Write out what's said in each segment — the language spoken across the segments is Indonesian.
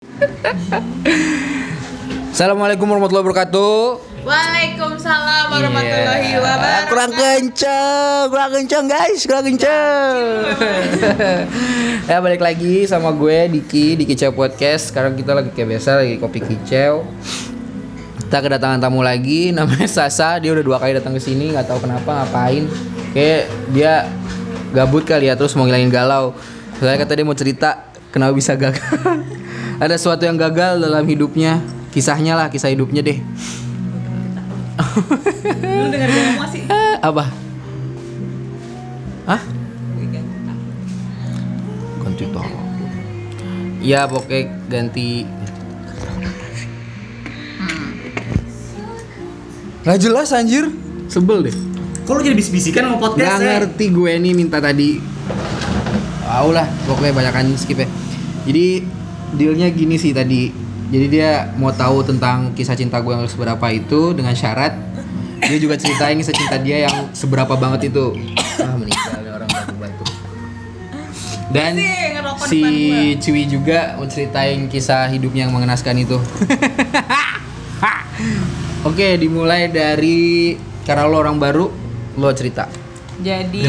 Assalamualaikum warahmatullahi wabarakatuh. Waalaikumsalam warahmatullahi Iya. wabarakatuh. Kurang kenceng, kurang kenceng guys, kurang kenceng. ya balik lagi sama gue Diki di Kicau Podcast. Sekarang kita lagi kayak biasa lagi kopi kicau. Kita kedatangan tamu lagi, namanya Sasa. Dia udah dua kali datang ke sini, nggak tahu kenapa ngapain. Kayak dia gabut kali ya, terus mau ngilangin galau. Soalnya kata dia mau cerita kenapa bisa gagal. Ada sesuatu yang gagal dalam hidupnya, kisahnya lah, kisah hidupnya deh. Lu ngomong sih. Eh, apa? Hah? Ganti tolong. Ya pokoknya ganti. Gak jelas anjir. Sebel deh. Kok lu jadi bisik-bisikan sama podcast Gak ngerti gue nih minta tadi. Tau lah, pokoknya banyakan skip ya. Jadi dealnya gini sih tadi. Jadi dia mau tahu tentang kisah cinta gue yang seberapa itu dengan syarat dia juga ceritain kisah cinta dia yang seberapa banget itu. Ah meninggal nih orang batu-batu. Dan Sih, ngerokok si Ciwi juga mau ceritain kisah hidupnya yang mengenaskan itu. Oke, dimulai dari karena lo orang baru, lo cerita. Jadi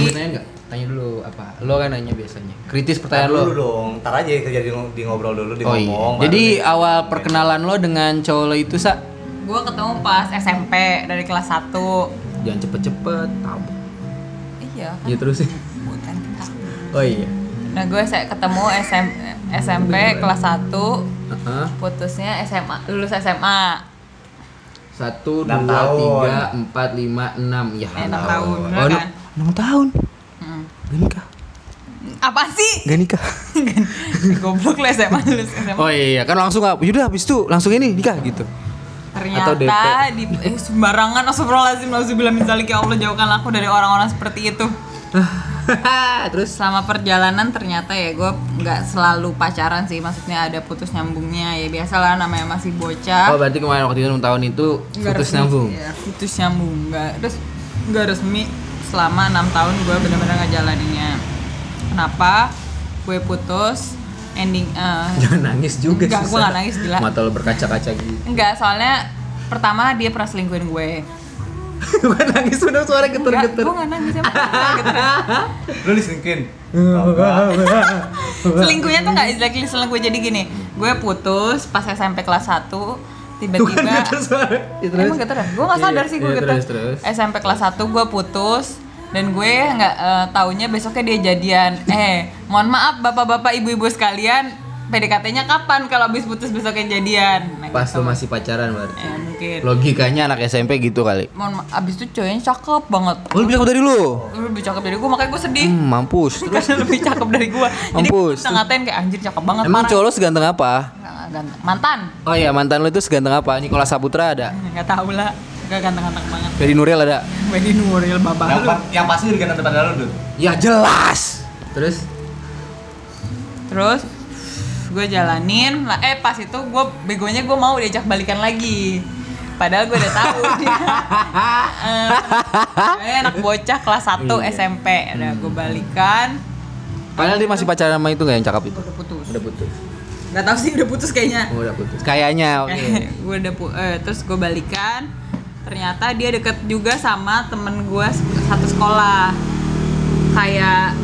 tanya dulu apa? Lo kan nanya biasanya. Kritis pertanyaan lo. dulu dong, ntar aja kerja di, di ngobrol dulu, di Oh iya. ngomong. Jadi deh. awal perkenalan lo dengan cowok lo itu sa? gue ketemu pas SMP dari kelas 1 Jangan cepet-cepet, tahu. Iya kan? Ya terus. Bukan. Oh iya. Nah gue saya ketemu SM, SMP kelas 1 Heeh. Putusnya SMA, lulus SMA Satu, dua, tiga, empat, lima, enam. Ya. Enam tahun, Oh, kan? enam tahun. Hmm. Gak nikah. Apa sih? Gak nikah. Goblok lu SMA lulus SMA Oh iya, kan langsung nggak? Yaudah habis itu langsung ini nikah gitu. Atau DP. Ternyata di eh, sembarangan Astagfirullahaladzim Nauzubillah min zalik ya Allah jauhkan aku dari orang-orang seperti itu Terus selama perjalanan ternyata ya gue nggak selalu pacaran sih maksudnya ada putus nyambungnya ya biasalah namanya masih bocah Oh berarti kemarin waktu itu enam tahun itu Nggak putus resmi. nyambung. ya, putus nyambung nggak terus nggak resmi selama enam tahun gue benar-benar ngejalaninnya kenapa gue putus ending eh, Jangan nangis juga Enggak, Sa. nggak nangis, gila. Mata lo berkaca-kaca gitu. enggak soalnya pertama dia pernah selingkuhin gue Bukan nangis udah suara Enggak, geter-geter. gue nggak nangis geter. Lu diselingkuhin? selingkuhnya tuh nggak exactly selingkuh jadi gini gue putus pas SMP kelas 1 tiba-tiba. Ya, terus? emang geter ya? gue nggak sadar sih gue terus. SMP kelas 1 gue putus dan gue nggak eh, taunya besoknya dia jadian eh mohon maaf bapak-bapak ibu-ibu sekalian PDKT-nya kapan kalau habis putus besoknya jadian Nah, Pas gitu. lo masih pacaran berarti. eh, mungkin Logikanya anak SMP gitu kali. mohon maaf abis itu cowoknya cakep banget Oh, lu bilang dari lu. Lebih cakep dari gue makanya gue sedih Hmm, mampus. Terus lebih cakep dari gue jadi gue Mampus. ngatain kayak anjir cakep banget emang cowok lo seganteng apa? Ganteng. mantan Oh iya, mantan lo itu seganteng apa? Nikola Saputra ada. nggak tahu lah nggak ganteng-ganteng banget Ferry Nuril ada. Wedi Nuril babah Yang, lu pa- yang pasti lebih ganteng daripada lu, Dut. Ya jelas. Terus terus gue jalanin lah eh pas itu gue begonya gue mau diajak balikan lagi padahal gue udah tahu dia eh, anak bocah kelas 1 Iya. SMP udah gue balikan padahal dia masih pacaran sama itu nggak yang cakep itu? udah putus Udah putus. Nggak tahu sih udah putus kayaknya Oh, udah putus. Kayaknya oke. gue udah pu- eh, terus gue balikan ternyata dia deket juga sama temen gue satu sekolah kayak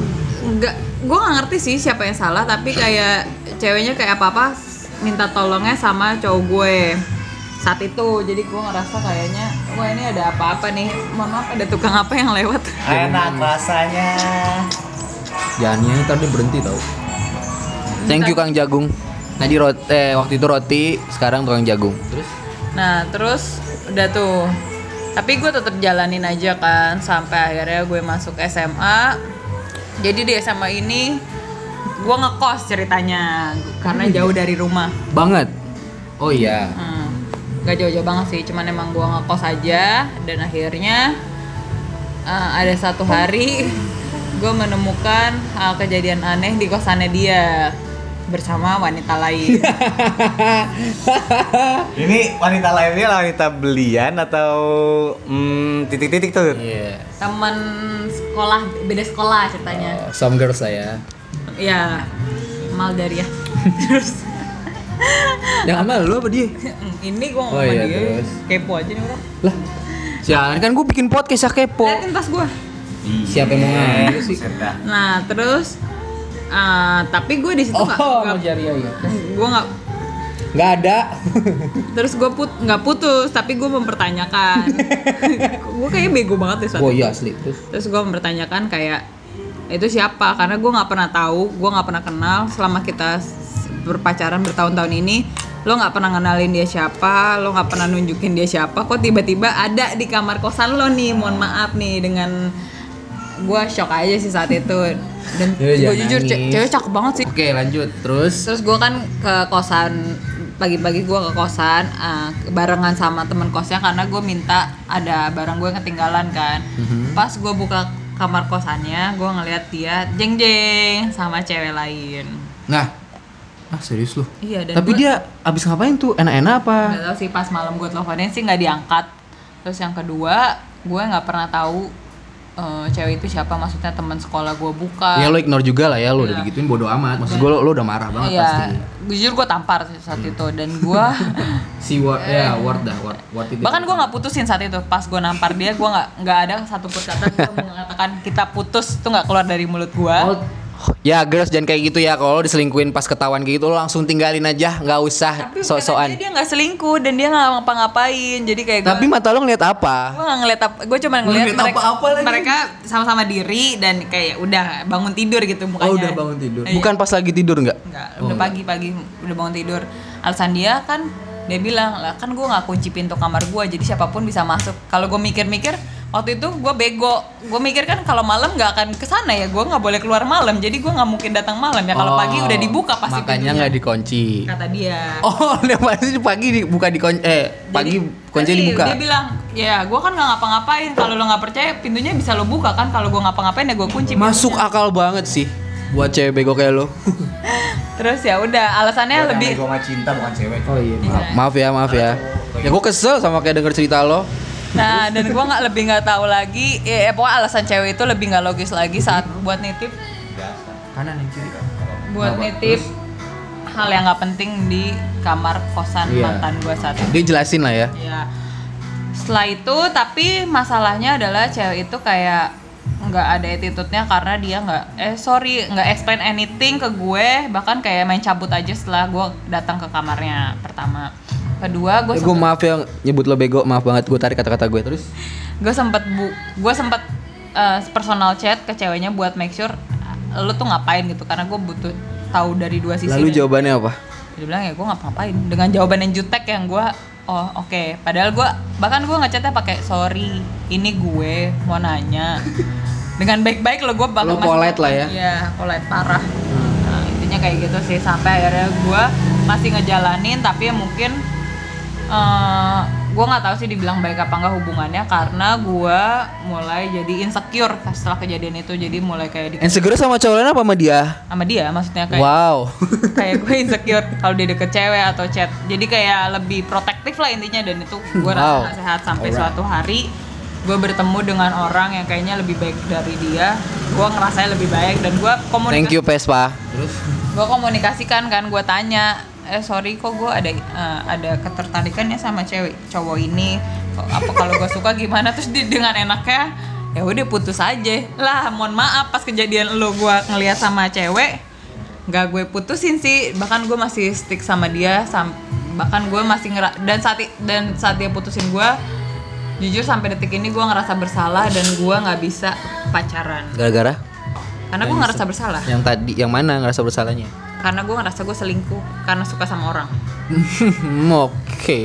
nggak gue nggak ngerti sih siapa yang salah tapi kayak ceweknya kayak apa apa minta tolongnya sama cowok gue saat itu jadi gue ngerasa kayaknya wah ini ada apa-apa nih mohon maaf ada tukang apa yang lewat Enak rasanya. Jangan nyanyi tadi berhenti tau. Thank you Kang Jagung. Tadi roti, eh, waktu itu roti, sekarang tukang jagung. Terus? Nah terus udah tuh Tapi gue tetap jalanin aja kan Sampai akhirnya gue masuk SMA Jadi di SMA ini Gue ngekos ceritanya Karena jauh dari rumah Banget. Oh iya. hmm. Gak jauh-jauh banget sih Cuman emang gue ngekos aja Dan akhirnya eh, Ada satu hari Gue menemukan hal kejadian aneh di kosannya dia Bersama wanita lain Ini wanita lainnya wanita belian atau hmm, titik-titik tuh? Iya. Temen sekolah Beda sekolah ceritanya Oh, some girls lah ya. ya Maldaria terus Yang sama lu apa dia? ini gue Oh sama iya, dia terus? kepo aja nih orang Lah. Jangan kan gue bikin podcast ya kepo. liatin tas gue Siapa yang mau ngambil sih? Nah terus eh, tapi gue di situ nggak Oh, mau jari ya. gue nggak Nggak ada. terus gue put nggak putus tapi gue mempertanyakan gue kayaknya bego banget deh saat Oh itu. iya asli. Terus terus gue mempertanyakan kayak itu siapa karena gue nggak pernah tahu gue nggak pernah kenal selama kita berpacaran bertahun-tahun ini lo nggak pernah kenalin dia siapa lo nggak pernah nunjukin dia siapa kok tiba-tiba ada di kamar kosan lo nih mohon maaf nih dengan gue shock aja sih saat itu. Dan gue jujur ce- cewek cakep banget sih. Oke lanjut. Terus. terus gue kan ke kosan pagi-pagi gue ke kosan uh, barengan sama temen kosnya karena gue minta ada barang gue ketinggalan kan. Pas gue buka kamar kosannya gue ngeliat dia jeng jeng sama cewek lain. Nah, ah serius lu? iya dan Tapi gua dia abis ngapain tuh? Enak-enak apa? nggak tahu sih pas malam gue teleponin sih nggak diangkat. Terus yang kedua gue nggak pernah tahu uh, cewek itu siapa maksudnya teman sekolah gue bukan Ya lo ignore juga lah ya lo udah Iya. digituin bodo amat. Maksud gue lo, lo udah marah banget Iya, pasti. jujur gue tampar sih saat itu dan gue Si word ya word dah word word itu. bahkan gue nggak putusin saat itu pas gue nampar dia gue nggak nggak ada satupun kata gue mengatakan kita putus itu nggak keluar dari mulut gue Oh, ya girls jangan kayak gitu ya. Kalau lo diselingkuhin pas ketahuan kayak gitu lo langsung tinggalin aja. Nggak usah tapi sok-sokan. dia dia nggak selingkuh dan dia nggak ngapa-ngapain. Jadi kayak gue tapi mata lo ngeliat apa? Gue nggak ngeliat apa gue cuma ngeliat Ngeliat mereka, apa-apa lagi. mereka sama-sama diri dan kayak udah bangun tidur gitu mukanya. oh udah bangun tidur. Iya. bukan pas lagi tidur nggak? Enggak, Oh, udah pagi-pagi udah bangun tidur. Alasan dia kan dia bilang lah kan gue nggak kunci pintu kamar gue jadi siapa pun bisa masuk. Kalau gue mikir-mikir waktu itu gue bego. Gue mikir kan kalau malam nggak akan ke sana ya gue nggak boleh keluar malam jadi gue nggak mungkin datang malam ya kalau Oh, pagi udah dibuka pasti makanya nggak dikunci kata dia. oh dia pasti pagi dibuka di eh pagi kunci dibuka Dia bilang, ya gue kan nggak ngapa-ngapain. Kalau lo nggak percaya, pintunya bisa lo buka kan. Kalau gue ngapa-ngapain ya gue kunci. masuk pintunya. akal banget sih buat cewek bego kayak lo Terus ya udah, alasannya lebih. Gue cinta bukan cewek. oh iya maaf, maaf ya maaf ya ya gue kesel sama kayak denger cerita lo Nah, dan gue nggak lebih nggak tahu lagi. Ya, ya, pokoknya alasan cewek itu lebih nggak logis lagi saat buat nitip, kanan yang kiri buat nitip hal yang nggak penting di kamar kosan Iya. mantan gue saat itu. dia jelasin lah ya Ya. Setelah itu, tapi masalahnya adalah cewek itu kayak nggak ada attitude-nya karena dia nggak eh sorry nggak explain anything ke gue bahkan kayak main cabut aja setelah gue datang ke kamarnya pertama kedua gue Eh, gue maaf ya nyebut lo bego maaf banget gue tarik kata-kata gue terus. Gue sempet bu gue sempet uh, personal chat ke ceweknya buat make sure uh, lu tuh ngapain gitu karena gue butuh tahu dari dua sisi lalu Dan jawabannya apa? Dia bilang ya gue ngapa-ngapain dengan jawaban yang jutek yang gue oh oke. Padahal gue bahkan gue ngechatnya pakai sorry ini gue mau nanya. Dengan baik-baik lo gue Lo polite lah ya? iya polite parah. Nah, intinya kayak gitu sih sampai akhirnya gue masih ngejalanin tapi ya mungkin eh gue nggak tahu sih dibilang baik apa enggak hubungannya karena gue mulai jadi insecure setelah kejadian itu jadi mulai kayak di Insecure sama cowok lain apa sama dia? sama dia maksudnya kayak Wow. kayak gue insecure kalau dia deket cewek atau chat jadi kayak lebih protektif lah intinya dan itu gue rasa Wow. nggak sehat sampai Alright. suatu hari gue bertemu dengan orang yang kayaknya lebih baik dari dia gue ngerasanya lebih baik dan gue Thank komunikasi you Vespa. Terus? gue komunikasikan kan gue tanya eh sorry kok gue ada eh, ada ketertarikan ya sama cewek cowok ini. Kok- apa kalau gue suka gimana? Terus dia dengan enaknya ya udah putus aja. Lah mohon maaf pas kejadian lo gue ngeliat sama cewek nggak gue putusin sih. Bahkan gue masih stick sama dia sam bahkan gue masih ngera dan saat dan saat dia putusin gue jujur sampai detik ini gue ngerasa bersalah dan gue nggak bisa pacaran. Gara-gara? karena gue ngerasa bersalah. Yang tadi, yang mana ngerasa bersalahnya? Karena gue ngerasa gue selingkuh karena suka sama orang Oke.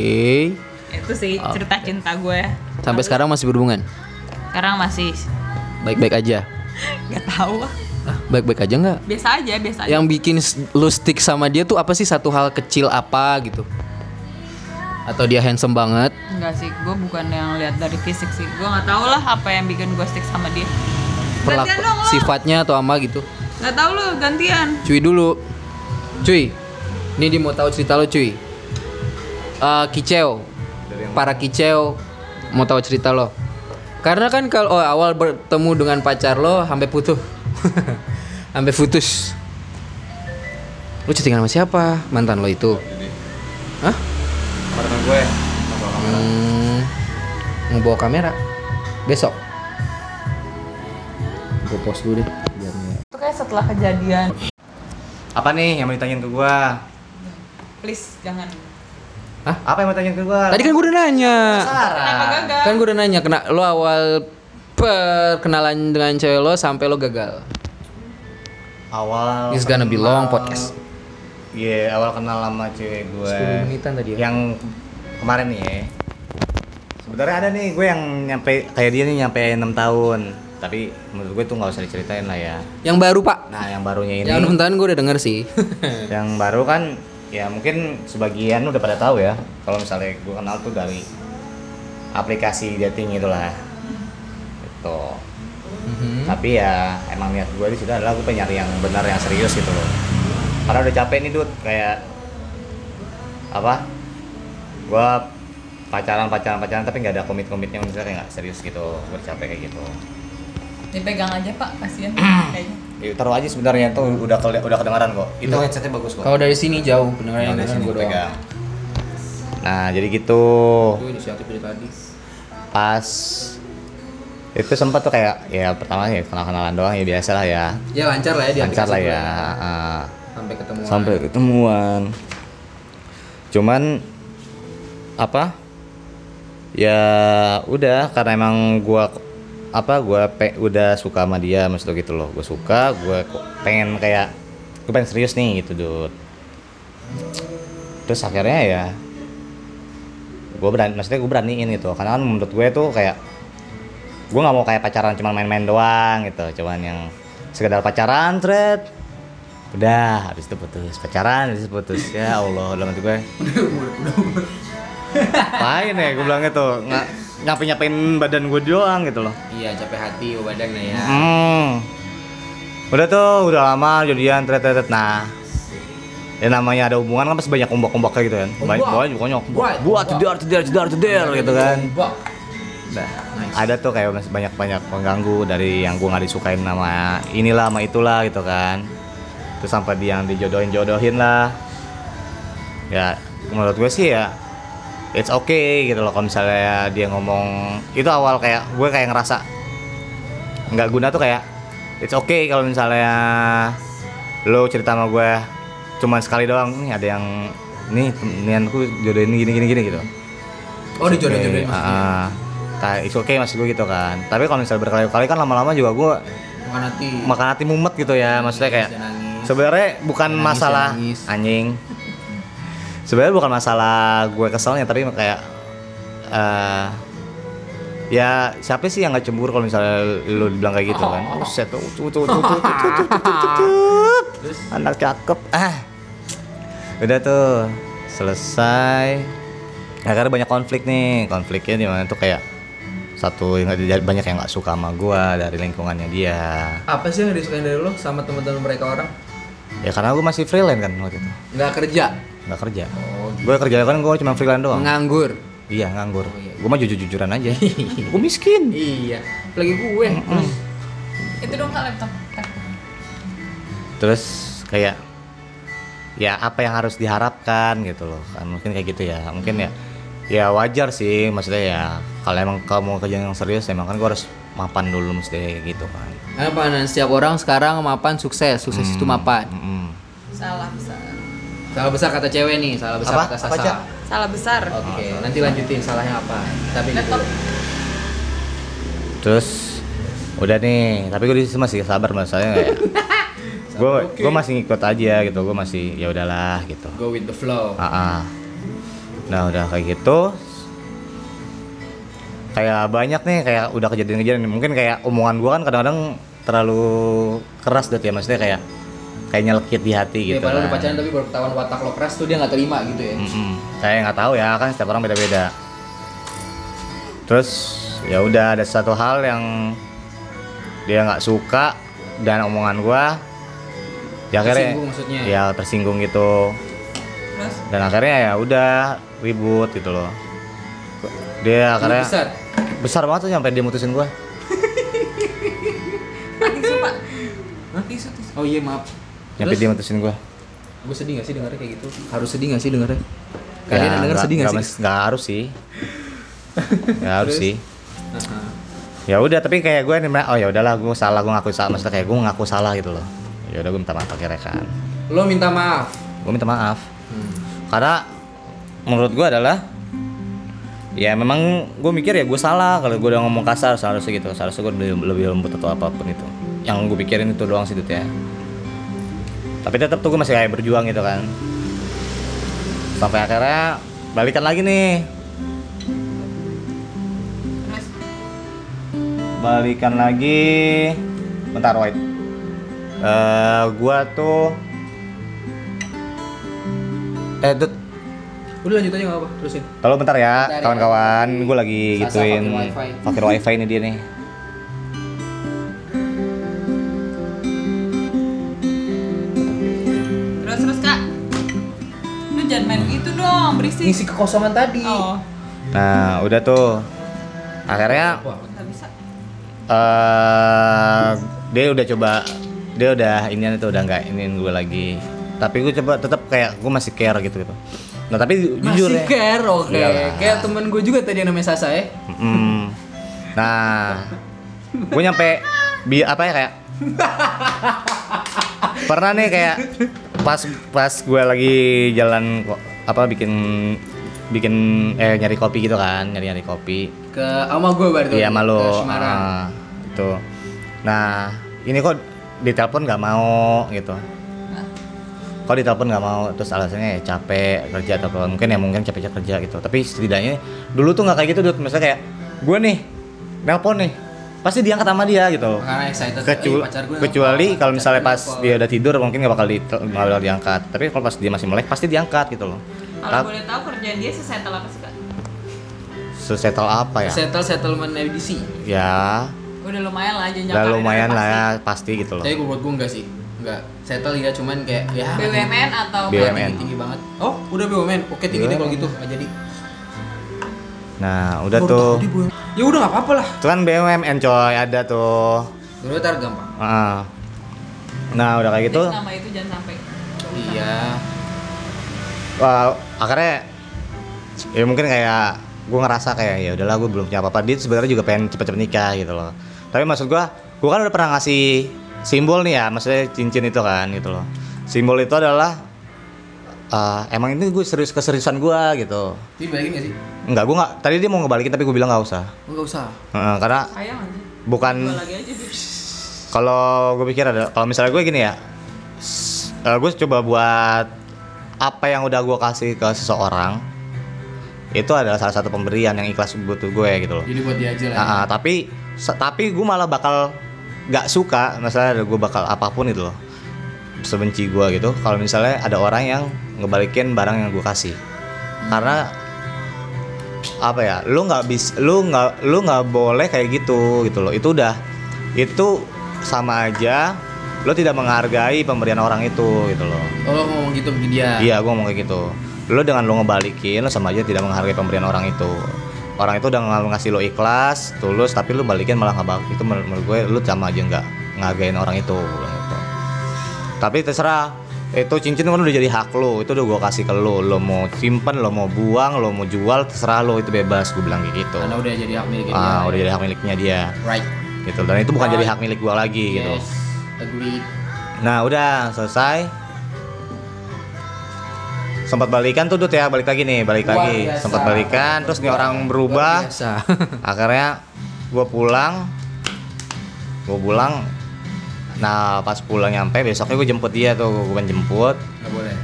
itu sih cerita cinta gue Sampai sekarang masih berhubungan? sekarang masih Baik-baik aja. nggak tahu Ah, baik-baik aja nggak? biasa aja biasa aja Yang bikin lu stick sama dia tuh apa sih satu hal kecil apa gitu? Atau dia handsome banget? Enggak sih gue bukan yang lihat dari fisik sih gue nggak tahu lah apa yang bikin gue stick sama dia Perlaku, sifatnya atau apa gitu? nggak tahu lo gantian Cuy dulu. Cuy. Ini dia mau tahu cerita lo, cuy. Eh kicau. Para kicau mau tahu cerita lo. Karena kan kalau oh, awal bertemu dengan pacar lo sampai putus. sampai putus. Lu chattingan sama siapa? Mantan lo itu. Hah? Apartemen gue. Hmm, mau bawa kamera besok. Gue post dulu deh. Biar Itu kayak setelah kejadian. Apa nih yang mau ditanyain ke gua? Please jangan. Apa yang mau ditanyain ke gua? Tadi kan gue udah nanya. Kenapa gagal? Kan gue udah nanya kena lo awal perkenalan dengan cewek lo sampai lo gagal. awal This gonna be long podcast. Iya, awal kenal sama cewek gue. 10 menitan tadi ya. Yang kemarin nih ya. Sebenarnya ada nih gue yang nyampe kayak dia nih nyampe 6 tahun. Tapi menurut gue tuh nggak usah diceritain lah ya. Yang baru pak. Nah, yang barunya ini. Yang nonton gue udah denger sih. yang baru kan ya mungkin sebagian udah pada tahu ya. Kalau misalnya gue kenal tuh dari aplikasi dating itulah. Gitu. Mhm. tapi ya emang niat gue di situ adalah gue pengen nyari yang benar yang serius gitu loh. Karena udah capek nih dud kayak apa? Gue pacaran pacaran pacaran tapi nggak ada komit komitnya misalnya kayak nggak serius gitu. Gue capek kayak gitu Dipegang aja pak, kasihan kayaknya. ya, taruh aja sebenarnya tuh udah keli- udah kedengaran kok itu Enggak. headsetnya bagus kok Kalau dari sini jauh pendengaran yang Nah, dari sini gue doang. Nah, jadi gitu. Itu inisiatif dari tadi. Pas itu sempat tuh kayak ya pertama ya kenal-kenalan doang ya biasa lah ya. Ya lancar lah ya di Lancar lah ya. ah. Sampai ketemu. sampai ketemuan. Cuman apa? Ya udah karena emang gua apa gua pe, udah suka sama dia maksudnya gitu loh. Gue suka, gue pengen kayak gue pengen serius nih gitu, Dut. Terus akhirnya ya gue berani maksudnya gue beraniin gitu. Karena kan menurut gue tuh kayak gue nggak mau kayak pacaran cuma main-main doang gitu. Cuman yang sekedar pacaran thread udah habis itu putus. Pacaran habis itu putus. Ya Allah dalam hati gue Apain ya gue bilangnya tuh nggak nyapain nyapain badan gue doang gitu loh Iya capek hati badan lah ya. Hmm. Udah tuh, udah lama jadian tret tret nah. Ya namanya ada hubungan kan pasti banyak ombak-ombak kayak gitu kan. Banyak Ombak. banyak pokoknya. Buat, Buat cedar cedar cedar cedar gitu kan. Nah, Nice. ada tuh kayak masih banyak-banyak pengganggu dari yang gua nggak disukain sama inilah sama itulah gitu kan. Terus sampai dia yang dijodohin-jodohin lah. Ya, menurut gue sih ya it's okay gitu loh kalau misalnya dia ngomong itu awal kayak gue kayak ngerasa nggak guna tuh kayak it's okay kalau misalnya lo cerita sama gue cuman sekali doang nih ada yang nih temenanku jodohin gini gini gini gitu Oh dijodoh-jodohin Oke, maksudnya. ah, ah. it's okay maksud gue gitu kan tapi kalau misalnya berkali-kali kan lama-lama juga gue Makan hati. makan hati mumet gitu ya maksudnya kayak sebenarnya bukan Nangis, masalah nangis. anjing sebenarnya bukan masalah gue keselnya tapi kayak uh, ya siapa sih yang nggak cemburu kalau misalnya lo bilang kayak gitu kan tuh anak cakep ah udah tuh selesai nah, karena banyak konflik nih konfliknya di mana tuh kayak satu yang banyak yang nggak suka sama gue dari lingkungannya dia apa sih yang disukain dari lo sama teman-teman mereka orang ya karena gue masih freelance kan waktu itu nggak kerja nggak kerja Oh, gue kerja kan gue cuma freelance doang Nganggur. iya nganggur Oh, iya. gue mah jujur jujuran aja gue miskin Iya. Lagi gue. Itu dong kak laptop. terus kayak ya apa yang harus diharapkan gitu loh kan mungkin kayak gitu ya mungkin ya ya wajar sih maksudnya ya kalau emang kamu kerja yang serius emang kan gue harus mapan dulu mesti kayak gitu kan Apa dan setiap orang sekarang mapan sukses, sukses itu mapan. Mm-mm. Salah besar. Salah besar kata cewek nih, salah besar Apa? kata Apa, Sasa. Cak? Salah besar. Oke, nanti lanjutin salahnya apa. Tapi gitu. Terus udah nih tapi gue di situ masih sabar masalahnya kayak gue gue masih ngikut aja gitu gue masih ya udahlah gitu Go with the flow. Ah, ah. Nah udah kayak gitu kayak banyak nih kayak udah kejadian-kejadian mungkin kayak omongan gua kan kadang-kadang terlalu keras deh ya maksudnya kayak kayak nyelekit di hati Ya, gitu padahal udah kan. pacaran tapi baru ketahuan watak lo keras tuh dia nggak terima gitu ya. Mm-mm. Saya nggak tahu ya kan setiap orang beda-beda. Terus ya udah ada satu hal yang dia nggak suka dan omongan gua ya akhirnya Tersinggung maksudnya. ya tersinggung gitu Terus dan akhirnya ya udah ribut gitu loh dia akhirnya besar. besar banget tuh sampai dia mutusin gua tisu pak. Tisu tisu. Oh iya maaf. Terus? Dia mutusin gua. Gue sedih gak sih dengarnya kayak gitu? Harus sedih gak sih dengarnya? Kalian yang denger sedih nggak nggak sih? nggak harus sih. Nggak harus sih. Ya udah tapi kayak gue nih oh ya udahlah gue salah gue ngaku salah. Maksudnya kayak gue ngaku salah gitu loh. Ya udah gue minta maaf akhirnya kan. Lo minta maaf. gue minta maaf. Karena menurut gue adalah ya memang gue mikir ya gue salah kalau gue udah ngomong kasar seharusnya gitu. Seharusnya gue lebih, lebih lembut atau apa pun itu. Yang gue pikirin itu doang sih Dut, ya tapi tetap tuh gue masih kayak berjuang gitu kan sampai akhirnya balikan lagi nih Terus balikan lagi bentar wait Eh gua tuh eh Dut Udah lanjut aja nggak apa, terusin. Tolong bentar ya Bentar ya. kawan-kawan, gue lagi Sasa gituin pakai wifi. pakai wifi ini dia nih. Berisik. Ngisi kekosongan tadi. Oh, Nah udah tuh, akhirnya eh dia udah coba, dia udah inian itu udah nggak iniin gue lagi. Tapi gue coba tetap kayak gue masih care gitu gitu. Nah tapi jujur masih ya. care, oke. Iyalah. Kayak temen gue juga tadi yang namanya Sasa ya. Mm. Nah, gue nyampe bi apa ya kayak pernah nih kayak pas pas gue lagi jalan kok apa bikin bikin eh nyari kopi gitu kan nyari nyari kopi. Ke ama gue berarti. iya sama Ke lo. Ah, itu nah ini kok ditelepon nggak mau gitu. Kok ditelepon nggak mau terus alasannya ya capek kerja atau apa mungkin ya mungkin capek kerja gitu. Tapi setidaknya dulu tuh nggak kayak gitu Dut. misalnya kayak gue nih nelpon nih pasti diangkat sama dia gitu Karena excited. Kecu- "Eh, pacar gue kecuali kalau misalnya pas nelfon." dia udah tidur mungkin nggak bakal di bakal diangkat tapi kalau pas dia masih melek pasti diangkat gitu loh Kalau boleh tahu kerjaan dia sesettle apa sih kak? sesettle apa ya settle settlement edisi. ya Udah lumayan lah jenjang udah karirnya lumayan lah pasti. ya pasti gitu loh Tapi gue buat gue enggak sih. Enggak. Settle ya cuman kayak ya BUMN atau BUMN. tinggi, tinggi banget. Oh, udah BUMN. Oke, tinggi deh kalau gitu. Nggak jadi. nah udah Baru tuh BUMN. Ya udah nggak apa-apa lah. itu kan BUMN coy ada tuh Dulu tar gampang. Ah. nah udah kayak gitu Please, nama itu jangan sampai. Iya. Wah, akhirnya ya mungkin kayak gue ngerasa kayak ya udahlah gue belum punya apa-apa dia sebenarnya juga pengen cepet-cepet nikah gitu loh tapi maksud gue gue kan udah pernah ngasih simbol nih ya maksudnya cincin itu kan gitu loh simbol itu adalah eh, emang ini gue serius keseriusan gue gitu Tapi balikin nggak sih? Enggak, gue nggak tadi dia mau ngebalikin tapi gue bilang nggak usah Enggak usah. Heeh, karena Sayang aja. bukan kalau gue pikir ada kalau misalnya gue gini ya s- eh, gue coba buat apa yang udah gue kasih ke seseorang itu adalah salah satu pemberian yang ikhlas butuh gue gitu loh Jadi buat dia aja lah. Ah, ah, tapi tapi gue malah bakal nggak suka misalnya gue bakal apa pun itu loh sebenci gue gitu kalau misalnya ada orang yang ngebalikin barang yang gue kasih karena apa ya lu nggak bis lu nggak lu nggak boleh kayak gitu gitu loh itu udah itu sama aja lu tidak menghargai pemberian orang itu gitu loh Oh, lo ngomong gitu ke dia. Iya, gua ngomong kayak gitu. Lo dengan lo ngebalikin, lo sama aja tidak menghargai pemberian orang itu. Orang itu udah ng- ngasih lo ikhlas, tulus, tapi lo balikin malah nggak. Itu menurut, menurut gue lo sama aja nggak ngehargain orang itu. Gitu. Tapi terserah. Itu cincin kan udah jadi hak lo. Itu udah gua kasih ke lo. Lo mau simpen, lo mau buang, lo mau jual, terserah lo. Itu bebas. Gue bilang kayak gitu. Karena udah jadi hak milik dia. Ah, udah jadi hak miliknya dia. Right. Gitu. Dan itu bukan Right. jadi hak milik gua lagi gitu. Yes. Agreed. Nah udah selesai sempat balikan tuh Dut ya balik lagi nih balik Luar lagi biasa. sempat balikan terus nih orang berubah akhirnya gue pulang gue pulang nah pas pulang nyampe besoknya gue jemput dia tuh gue pengen jemput. Nggak boleh.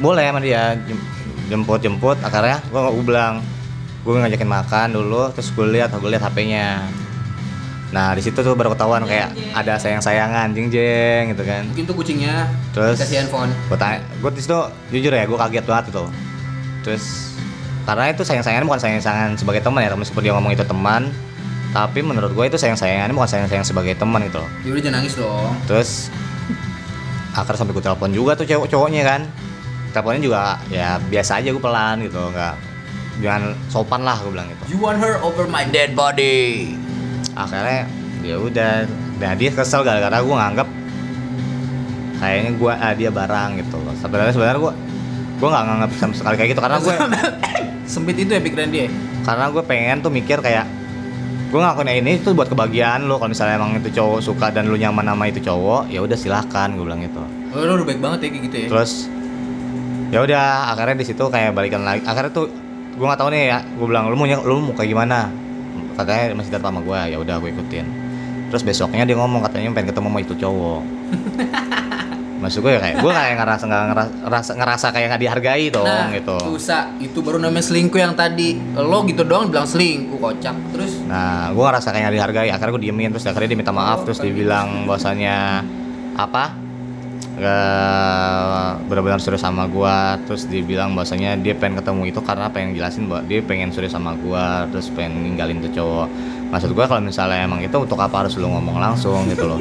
boleh sama dia jem- jemput jemput akhirnya gue gue bilang gue ngajakin makan dulu terus gue lihat gue lihat hpnya nah di situ tuh baru ketahuan kayak ada sayang sayangan jeng jeng gitu kan. Mungkin tuh kucingnya Terus- kasih handphone. gue tanya gue di situ jujur ya gue kaget banget itu terus karena itu sayang sayangan bukan sayang sayangan sebagai teman ya meskipun dia ngomong itu teman tapi menurut gue itu sayang sayangan bukan sayang sayang sebagai teman gitu loh Ya udah jangan nangis dong. terus akhirnya sampai gue telepon juga tuh cowok cowoknya kan teleponnya juga ya biasa aja gue pelan gitu nggak jangan sopan lah gue bilang gitu You want her over my dead body. akhirnya ya udah nah dia kesel gara-gara gue nganggap kayaknya gue ah, dia barang gitu loh sebenarnya sebenarnya gue gue gue nggak nganggap sama sekali kayak gitu karena gue Sempit itu ya pikiran dia. karena gue pengen tuh mikir kayak gue ngakuin ini tuh buat kebahagiaan lo kalau misalnya emang itu cowok suka dan lu nyaman sama itu cowok ya udah silahkan gue bilang gitu. Oh, lu udah baik banget ya kayak gitu ya. terus ya udah akhirnya di situ kayak balikan lagi. Akhirnya tuh gue nggak tahu nih ya gue bilang lu mau lu mau kayak gimana? Katanya masih datang sama gue ya udah gue ikutin. Terus besoknya dia ngomong katanya pengen ketemu sama itu cowok maksud gue ya kayak gue kayak ngerasa nggak ngerasa, ngerasa, kayak nggak dihargai dong nah, gitu Tusa, itu baru namanya selingkuh yang tadi. Lo gitu doang bilang selingkuh kocak. Terus Nah, gue ngerasa kayak nggak dihargai. Akhirnya gue diemin, terus akhirnya dia minta maaf, terus dia bilang bahwasannya apa? Benar-benar serius sama gue. Terus dia bilang bahwasannya dia pengen ketemu itu karena pengen jelasin bahwa dia pengen serius sama gue, terus pengen ninggalin tuh cowok. Maksud gue kalau misalnya emang itu untuk apa harus lu ngomong langsung gitu loh,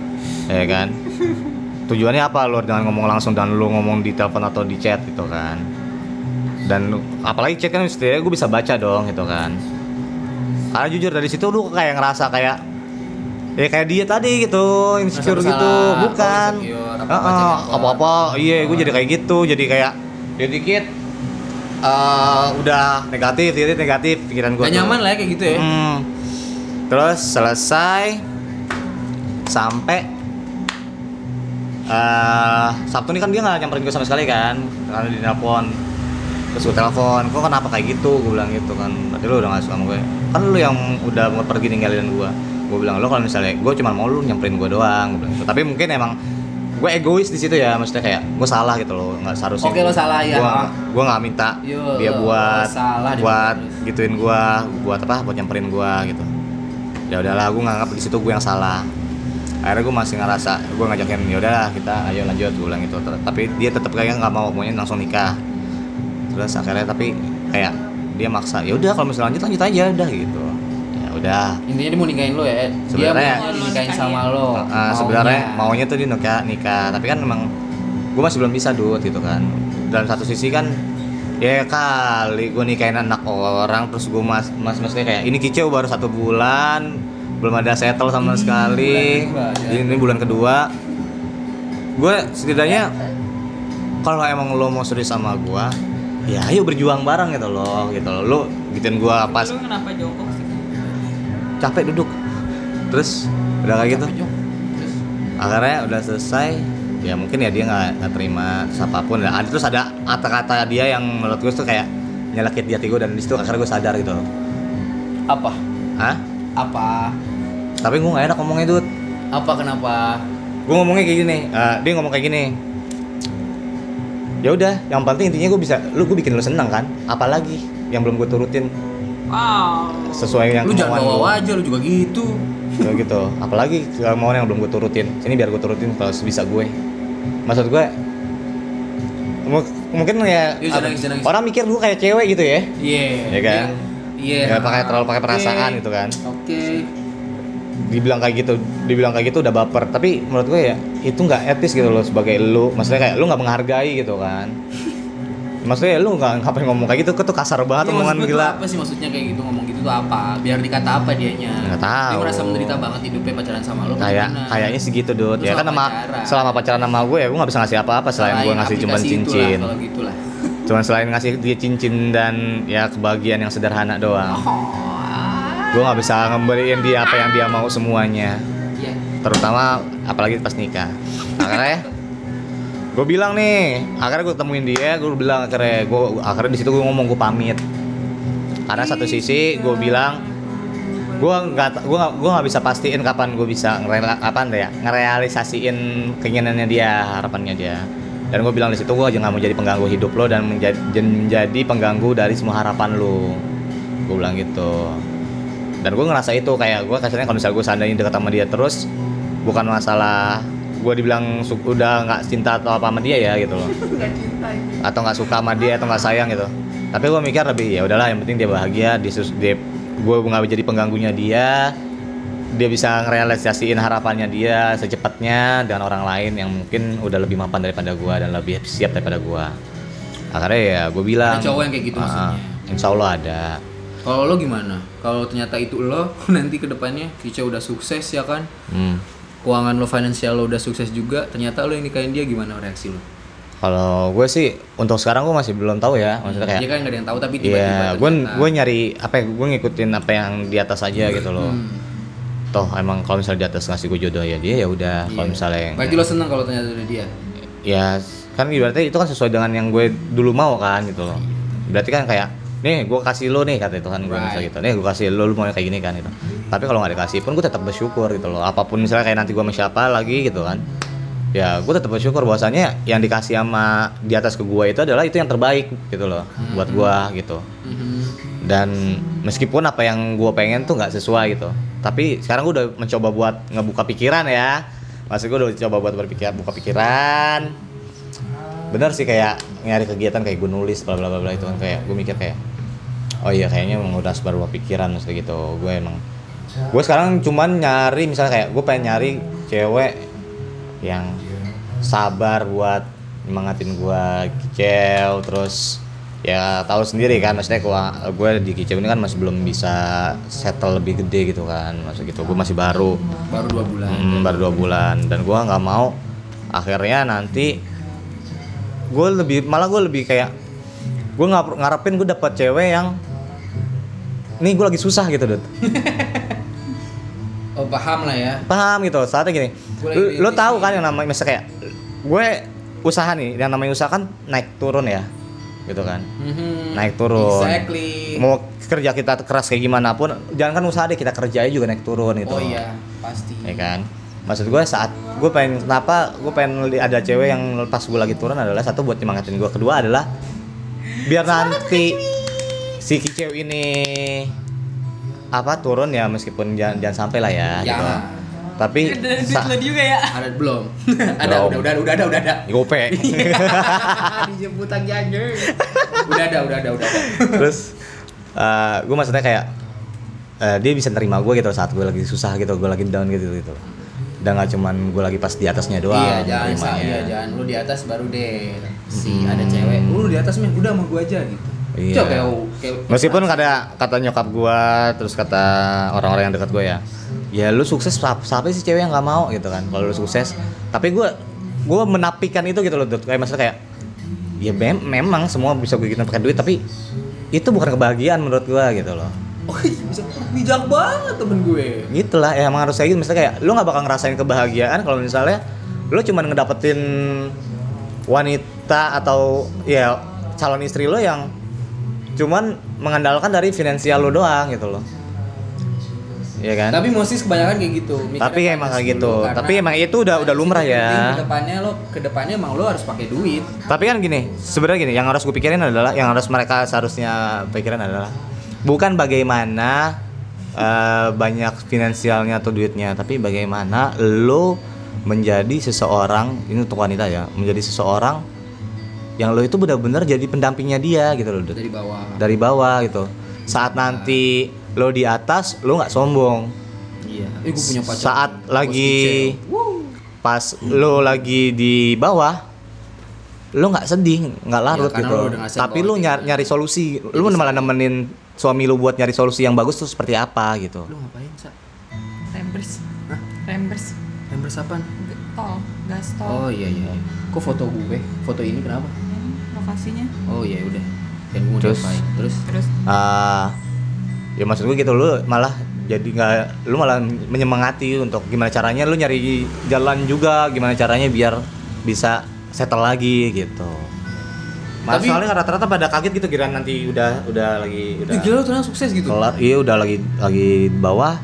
ya kan? Tujuannya apa lu dengan ngomong langsung dan lu ngomong di telepon atau di chat gitu kan? Dan apalagi chat kan setidaknya gue bisa baca dong gitu kan. Karena jujur dari situ lu kayak ngerasa kayak ya kayak dia tadi gitu insecure gitu. bukan. oh, apa-apa apa-apa. Iya gue jadi kayak gitu. Jadi kayak ya dikit eh, udah negatif dikit negatif pikiran gue gak nyaman lah ya kayak gitu ya. Hmm. terus selesai sampai eh Sabtu ini kan dia nggak nyamperin gue sama sekali kan. Karena di telepon. Terus gue telepon kok kenapa kayak gitu? Gue bilang gitu kan. Berarti lu udah gak suka sama gue. Kan lu yang udah mau pergi ninggalin gue gue bilang lo kalau misalnya gue cuma mau lu nyamperin gue doang gue bilang gitu. tapi mungkin emang gue egois di situ ya maksudnya kayak gue salah gitu loh nggak seharusnya Oke, lo salah, ya. gue gue nggak minta Yo, dia buat salah buat gituin gue buat apa buat nyamperin gue gitu. Ya udahlah gue nganggap di situ gue yang salah akhirnya gue masih ngerasa gue ngajakin ya udahlah kita ayo lanjut gue bilang gitu. Ter- tapi dia tetap kayak nggak mau maunya langsung nikah. Terus akhirnya tapi kayak dia maksa ya udah kalau misalnya lanjut lanjut aja udah gitu. Ya udah. Intinya dia mau nikahin lo ya. Sebenarnya- dia mau dinikahin sama lo. Uh, sebenarnya maunya. tuh dia nikah nikah. Tapi kan memang gue masih belum bisa dud gitu kan. Dalam satu sisi kan ya kali gue nikahin anak orang terus gue mas mas maksudnya kayak ini kicau baru satu bulan belum ada settle sama sekali. bulan kedua, ya. ini bulan kedua. Gue setidaknya kalau emang lo mau serius sama gue ya ayo berjuang bareng gitu loh gitu loh. Lo gituin gue pas. Lu kenapa jongkok sih? capek duduk. Terus udah kayak gitu? Akhirnya udah selesai. Ya mungkin ya dia nggak nggak terima terus apa pun dan ada terus ada kata-kata dia yang menurut gue tuh kayak nyelakit di hati gue dan di situ akhirnya gue sadar gitu apa? Hah? Apa? tapi gue nggak enak ngomongnya Dut Apa kenapa? gue ngomongnya kayak gini eh, dia ngomong kayak gini ya udah yang penting intinya gue bisa lu gue bikin lu senang kan apalagi yang belum gue turutin Wow. sesuai yang lu jangan bawa gua. aja lu juga gitu. Kayak gitu apalagi kemauan yang belum gue turutin sini biar gue turutin kalau bisa gue maksud gue mu- mungkin ya jangan nangis, jangan nangis. orang mikir gue kayak cewek gitu ya Iya. Ya kan? Iya. Ya, pakai terlalu pakai perasaan Oke. gitu kan. Oke. dibilang kayak gitu dibilang kayak gitu udah baper tapi menurut gue ya itu nggak etis gitu loh sebagai lu maksudnya kayak lu nggak menghargai gitu kan maksudnya lu nggak ngapain ngomong kayak gitu tuh kasar banget Iya, omongan gila Apa sih maksudnya kayak gitu ngomong gitu tuh apa? Biar dikata apa dianya? Nggak tahu. Dia merasa menderita banget hidupnya pacaran sama lo. kayak kayaknya segitu dud Lu ya kan sama pacaran. selama pacaran sama gue ya gue nggak bisa ngasih apa-apa selain gue Selain ngasih cuma aplikasi itulah, cincin Kalau gitulah. Cuman selain ngasih dia cincin dan ya kebahagiaan yang sederhana doang. Gue nggak bisa ngemberiin dia apa yang dia mau semuanya. Iya. terutama apalagi pas nikah. Akhirnya gue bilang nih akhirnya gue temuin dia gue bilang akhirnya gue akhirnya di situ gue ngomong gue pamit. Karena satu sisi gue bilang gue nggak gue gue nggak bisa pastiin kapan gue bisa ngerela apa ya ngerealisasiin keinginannya dia harapannya dia dan gue bilang di situ gue jangan mau jadi pengganggu hidup lo dan menjadi, menjadi pengganggu dari semua harapan lo. Gue bilang gitu. Dan gue ngerasa itu kayak gue kasarnya kalau misalnya gue seandainya deket sama dia terus bukan masalah gue dibilang udah nggak cinta atau apa sama dia ya gitu loh. Atau nggak suka sama dia atau nggak sayang gitu. Tapi gue mikir lebih ya udahlah yang penting dia bahagia sus- dia gue nggak jadi pengganggunya dia dia bisa ngerealisasiin harapannya dia secepatnya dengan orang lain yang mungkin udah lebih mapan daripada gue dan lebih siap daripada gue akhirnya ya gue bilang Ada cowok yang kayak gitu "Ah, maksudnya?" insya Allah ada Kalau lo gimana? Kalau ternyata itu lo nanti ke depannya Kica udah sukses ya kan? hmm. Keuangan lo finansial lo udah sukses juga, ternyata lo yang nikahin dia gimana reaksi lo? Kalau gue sih untuk sekarang gue masih belum tahu ya, maksudnya kayak Dia kan nggak ada yang tahu tapi tiba-tiba Iya, gue gue nyari apa ya? Gue ngikutin apa yang di atas aja gitu loh. Hmm. Toh emang kalau misalnya di atas ngasih gue jodoh ya dia ya udah. Kalau Iya. misalnya yang- Berarti lo seneng kalau ternyata udah dia. ya kan ibaratnya itu kan sesuai dengan yang gue dulu mau kan gitu loh. Berarti kan kayak nih gue kasih lo nih kata itu kan gue misalnya Right. gitu. Nih gue kasih lo, lo mau kayak gini kan gitu. Tapi kalau nggak dikasih pun gue tetap bersyukur gitu loh. Apa pun misalnya kayak nanti gue sama siapa lagi gitu kan. Ya gue tetap bersyukur bahwasanya yang dikasih sama di atas ke gue itu adalah itu yang terbaik gitu loh buat gue gitu dan meskipun apa yang gue pengen tuh nggak sesuai gitu tapi sekarang gue udah mencoba buat ngebuka pikiran ya. Maksud gue udah coba buat berpikir buka pikiran. Bener sih kayak nyari kegiatan kayak gue nulis bla bla bla itu kan kayak gue mikir kayak oh iya kayaknya emang udah sebaru pikiran maksudnya gitu. Gue emang gue sekarang cuman nyari misalnya kayak gue pengen nyari cewek yang sabar buat nyemangatin gue kicau terus ya tahu sendiri kan maksudnya gua gue di kicau ini kan masih belum bisa settle lebih gede gitu kan maksud gitu. Gue masih baru. Baru dua bulan. Hmm, baru dua bulan. Dan gua nggak mau akhirnya nanti gue lebih malah gue lebih kayak gue nggak ngarepin gue dapet cewek yang nih gue lagi susah gitu Dut. Oh paham lah ya. paham gitu. Saatnya gini lu di tahu kan yang namanya misalnya kayak gue usaha nih yang namanya usaha kan naik turun ya gitu kan Mhm. naik turun Exactly. mau kerja kita keras kayak gimana pun jangan kan usaha deh kita kerjain juga naik turun gitu Oh iya, pasti. ya kan maksud gue saat gue pengen kenapa gue pengen ada cewek yang pas gue lagi turun adalah satu buat nyemangatin gue kedua adalah biar nanti si kicau ini apa turun ya meskipun jangan, jangan sampai lah ya gitu. Tapi Dari duit juga ya. Ada belum? ada, Belum. udah, udah, udah ada, udah ada. gope Dijemput lagi aja. udah ada, udah ada, udah ada. terus gue maksudnya kayak eh, dia bisa nerima gue gitu saat gue lagi susah gitu gue lagi down gitu gitu dan nggak cuman gue lagi pas di atasnya doang iya, jangan iya, jangan lu di atas baru deh si ada cewek. Lu di atas men, udah sama gua aja gitu. Iya. Kayak, kayak Meskipun kata kata nyokap gua, terus kata orang-orang yang dekat gua ya, ya lu sukses siapa, sih cewek yang nggak mau gitu kan? Kalau lu sukses, tapi gua gua menapikan itu gitu loh, Dut. kayak maksudnya kayak ya mem- memang semua bisa bikin pakai duit, tapi itu bukan kebahagiaan menurut gua gitu loh. Oh iya, bisa bijak banget temen gue. Gitulah, ya emang harus kayak gitu. Misalnya kayak lu nggak bakal ngerasain kebahagiaan kalau misalnya lu cuma ngedapetin wanita atau ya calon istri lo yang cuman mengandalkan dari finansial lo doang gitu loh. Iya kan? Tapi mostly kebanyakan kayak gitu. Tapi emang kayak gitu. dulu, karena Tapi emang itu udah- udah lumrah ya. Ke depannya lo, ke depannya emang lo harus pakai duit. Tapi kan gini, sebenarnya gini, yang harus gue pikirin adalah, yang harus mereka seharusnya pikirin adalah bukan bagaimana eh, banyak finansialnya atau duitnya, tapi bagaimana lo menjadi seseorang ini untuk wanita ya, menjadi seseorang yang lo itu benar-benar jadi pendampingnya dia gitu loh, dari bawah. dari bawah gitu. Saat nanti lo di atas, lo nggak sombong. Iya. Eh, gue punya pacar. Saat lagi pas lo lagi di bawah lo nggak sedih nggak larut karena gitu lo tapi lo nyari, nyari solusi lo malah nemenin suami lo buat nyari solusi yang bagus tuh seperti apa gitu Lo ngapain, Sa? Rembers. Hah? Rembers. Embers apaan? Tol, gas tol. Oh iya iya. Kok foto gue? Foto ini kenapa? Lokasinya. Oh iya udah. Dan gue mau Terus? Terus Terus Ah, ya maksud gue gitu lo malah jadi nggak lo malah menyemangati untuk gimana caranya lo nyari jalan juga gimana caranya biar bisa settle lagi gitu Mas Tapi- soalnya rata-rata pada kaget gitu kira nanti udah udah lagi udah Ih, gila ternyata sukses gitu. kelar iya udah lagi lagi di bawah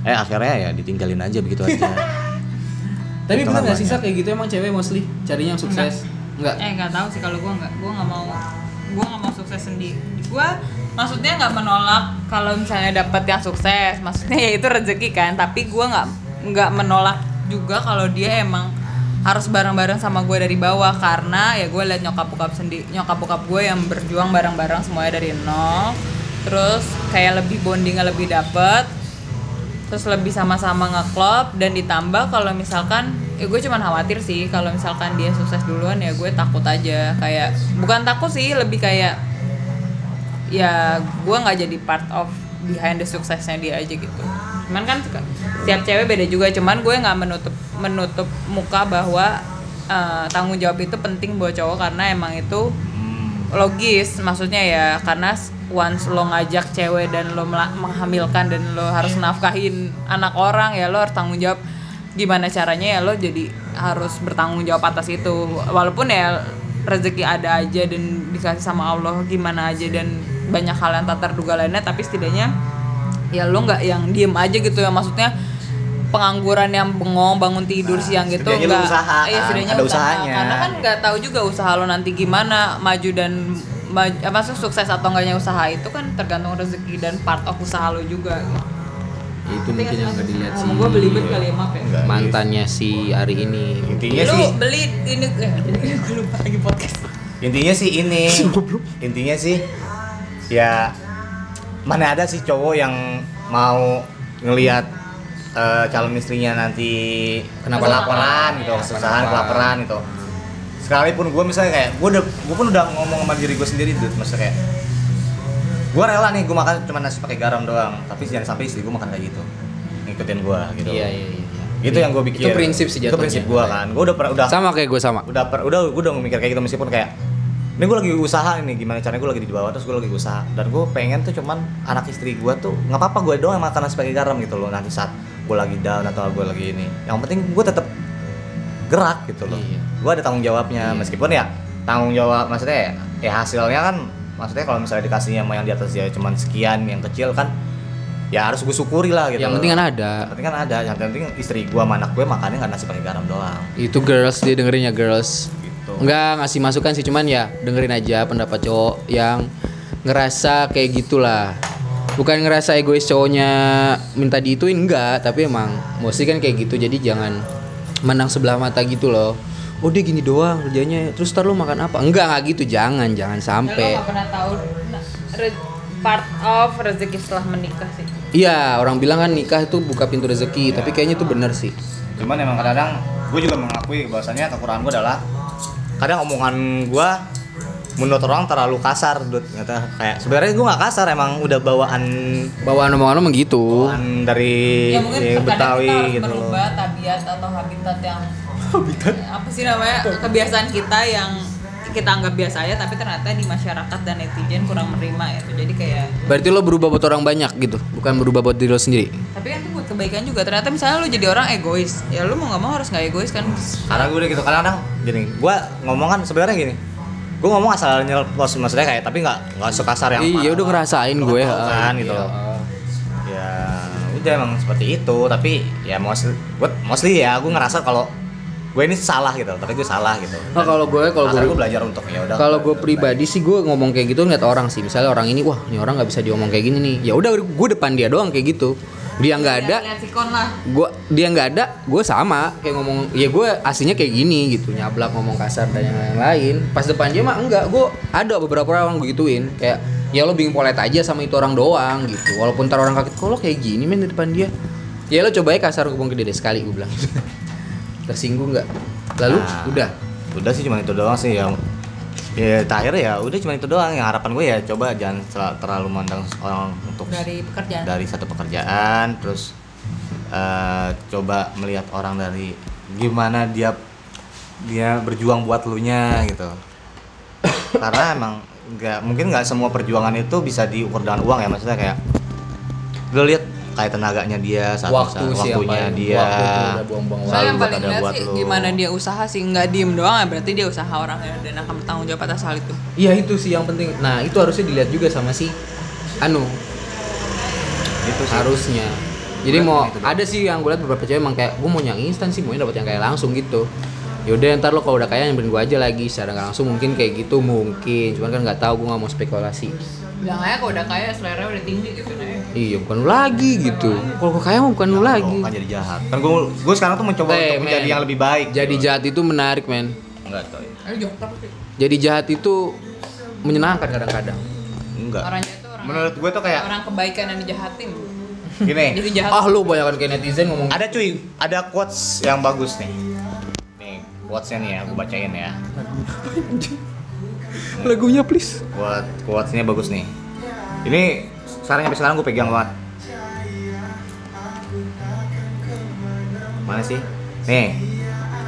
eh akhirnya ya ditinggalin aja begitu aja Tapi bener gak sih banyak. Sa, kayak gitu emang cewek mostly carinya yang sukses? Enggak. Eh nggak tahu sih kalau gue nggak gue nggak mau gue nggak mau sukses sendiri gue maksudnya nggak menolak kalau misalnya dapat yang sukses. Maksudnya ya itu rezeki kan tapi gue nggak nggak menolak juga kalau dia emang harus bareng-bareng sama gue dari bawah. Karena ya gue liat nyokap bokap sendiri nyokap bokap gue yang berjuang bareng-bareng semuanya dari nol. Terus kayak lebih bondingnya lebih dapet terus lebih sama-sama ngeklop dan ditambah kalau misalkan ya gue cuman khawatir sih kalau misalkan dia sukses duluan ya gue takut aja. Kayak bukan takut sih lebih kayak ya gue nggak jadi part of behind the suksesnya dia aja gitu. Cuman kan setiap cewek beda juga cuman gue nggak menutup menutup muka bahwa eh, tanggung jawab itu penting buat cowok karena emang itu logis. Maksudnya ya karena once lo ngajak cewek dan lo menghamilkan dan lo harus nafkahin anak orang ya lo harus tanggung jawab gimana caranya ya lo jadi harus bertanggung jawab atas itu walaupun ya rezeki ada aja dan dikasih sama Allah gimana aja dan banyak hal yang tak terduga lainnya tapi setidaknya ya lo nggak yang diem aja gitu ya maksudnya pengangguran yang bengong bangun tidur siang gitu nggak usaha iya kan, setidaknya ada usaha usahanya. karena kan nggak tahu juga usaha lo nanti gimana maju dan maju, apa sukses atau enggaknya usaha itu kan tergantung rezeki dan part of usaha lo juga gitu. Itu mungkin yang gak dilihat sih. gue belibet kali ya maaf ya. Mantannya si Ari ini. Intinya lu sih beli ini eh, gue lupa lagi podcast. Intinya sih ini. Intinya sih ya mana ada sih cowok yang mau ngelihat eh, calon istrinya nanti Kenapa kelaparan gitu kesusahan. kelaparan gitu. Sekalipun gue misalnya kayak gue udah gue pun udah ngomong sama diri gue sendiri tuh maksudnya kayak gue rela nih gue makan cuma nasi pakai garam doang tapi jangan sampai istri gue makan kayak gitu. Ngikutin gue gitu. Iya iya iya itu yang gue pikir. Itu prinsip sih itu jatuhnya. prinsip gue kan. Gue udah per- udah sama kayak gue sama. Udah per, udah gue udah mikir kayak gitu meskipun kayak ini gue lagi usaha ini gimana caranya gue lagi di bawah terus gue lagi usaha. Dan gue pengen tuh cuman anak istri gue tuh nggak apa-apa gue doang yang makan nasi pakai garam gitu loh. Nanti saat gue lagi down atau gue lagi ini yang penting gue tetap gerak gitu loh. Iya. gue ada tanggung jawabnya. Iya. meskipun ya tanggung jawab maksudnya ya, ya hasilnya kan maksudnya kalau misalnya dikasihnya sama yang di atas ya cuman sekian yang kecil kan ya harus gue syukuri lah gitu yang penting kan ada. Yang penting kan ada. Yang penting istri gue sama anak gue makannya nggak nasi pakai garam doang. Itu girls dia dengerin ya girls. Gitu. Enggak ngasih masukan sih cuman ya dengerin aja pendapat cowok yang ngerasa kayak gitulah. Bukan ngerasa egois cowoknya minta diituin enggak tapi emang mostly kan kayak gitu jadi jangan menang sebelah mata gitu loh oh dia gini doang kerjanya. Terus ntar lu makan apa? Enggak nggak gitu. Jangan jangan sampai. Gak pernah tahu part of rezeki setelah menikah sih. Iya orang bilang kan nikah itu buka pintu rezeki tapi kayaknya itu bener sih. Cuman emang kadang gue juga mengakui bahwasanya kekurangan gue adalah kadang omongan gue menurut orang terlalu kasar Dut. Kata kayak sebenarnya gue nggak kasar emang udah bawaan bawaan omongan emang gitu. bawaan dari ya mungkin ya, Betawi kita harus gitu loh. tabiat atau habitat yang apa sih namanya? Kebiasaan kita yang kita anggap biasa aja tapi ternyata di masyarakat dan netizen kurang menerima itu jadi kayak berarti lo berubah buat orang banyak gitu? Bukan berubah buat diri lo sendiri? Tapi kan itu buat kebaikan juga. Ternyata misalnya lu jadi orang egois ya lu mau nggak mau harus nggak egois kan. Karena gue udah gitu. Kadang-kadang gini gue ngomong kan sebenarnya gini gue ngomong asal nyelpos maksudnya kayak tapi nggak nggak sekasar yang iya udah ngerasain gue kan gitu Iya. loh. ya udah emang seperti itu tapi ya mostly gue mostly ya gue ngerasa kalau gue ini salah gitu tapi gue salah gitu. Nah, kalau gue kalau gue gue belajar untuk ya udah. kalau gue pribadi sih gue ngomong kayak gitu ngeliat orang sih. Misalnya orang ini wah ini orang nggak bisa diomong kayak gini nih. Ya udah gue depan dia doang kayak gitu. Dia nggak ada sikon lah. gue dia nggak ada gue sama. Kayak ngomong ya gue aslinya kayak gini gitu nyablak ngomong kasar dan yang lain-lain. Pas depan dia mah enggak gue ada beberapa orang gue gituin. Kayak ya lo being polite aja sama itu orang doang gitu. Walaupun ntar orang kaget kok lo kayak gini men di depan dia? Ya lo coba aja kasar ngomong ke dia sekali gue bilang tersinggung nggak? Lalu? Nah, udah? udah sih cuma itu doang sih yang ya terakhir ya udah cuma itu doang. Yang harapan gue ya coba jangan terlalu mandang orang untuk dari pekerjaan. dari satu pekerjaan terus eh, coba melihat orang dari gimana dia dia berjuang buat lu nya gitu. Karena emang nggak mungkin nggak semua perjuangan itu bisa diukur dengan uang ya maksudnya kayak lu lihat kayak tenaganya dia saat waktu yang waktunya paling- dia waktu tuh udah buang-buang Soalnya Selalu yang paling ada lihat buat sih lu. gimana dia usaha sih nggak diem doang ya berarti dia usaha orangnya dan akan bertanggung jawab atas hal itu. Iya itu sih yang penting. Nah itu harusnya dilihat juga sama si Anu itu sih harusnya. Jadi Gue mau ada sih yang gue liat beberapa cewek emang kayak gue mau yang instan sih maunya dapat yang kayak langsung gitu. Yaudah ntar lo kalau udah kaya nyamperin gue aja lagi. Secara nggak langsung mungkin kayak gitu mungkin. Cuman kan nggak tahu gue nggak mau spekulasi. Bilang aja kalau udah kaya selera udah tinggi gitu nah. iya bukan lu lagi gitu. Kalau gue kaya mah bukan lu lagi. kan jadi jahat. Kan gue gue sekarang tuh mencoba Eh, untuk menjadi men. yang lebih baik jadi jahat itu menarik men. Enggak coy. Jadi jahat itu menyenangkan kadang-kadang. Enggak. Orangnya itu orang menurut gue tuh kayak orang kebaikan yang dijahatin. gini. Jadi jahat. ah lu banyak kayak netizen ngomong ada cuy. Ada quotes yang bagus nih quotesnya nih ya aku bacain ya lagunya please quote quotesnya bagus nih ini sekarang sampai sekarang gue pegang banget mana sih nih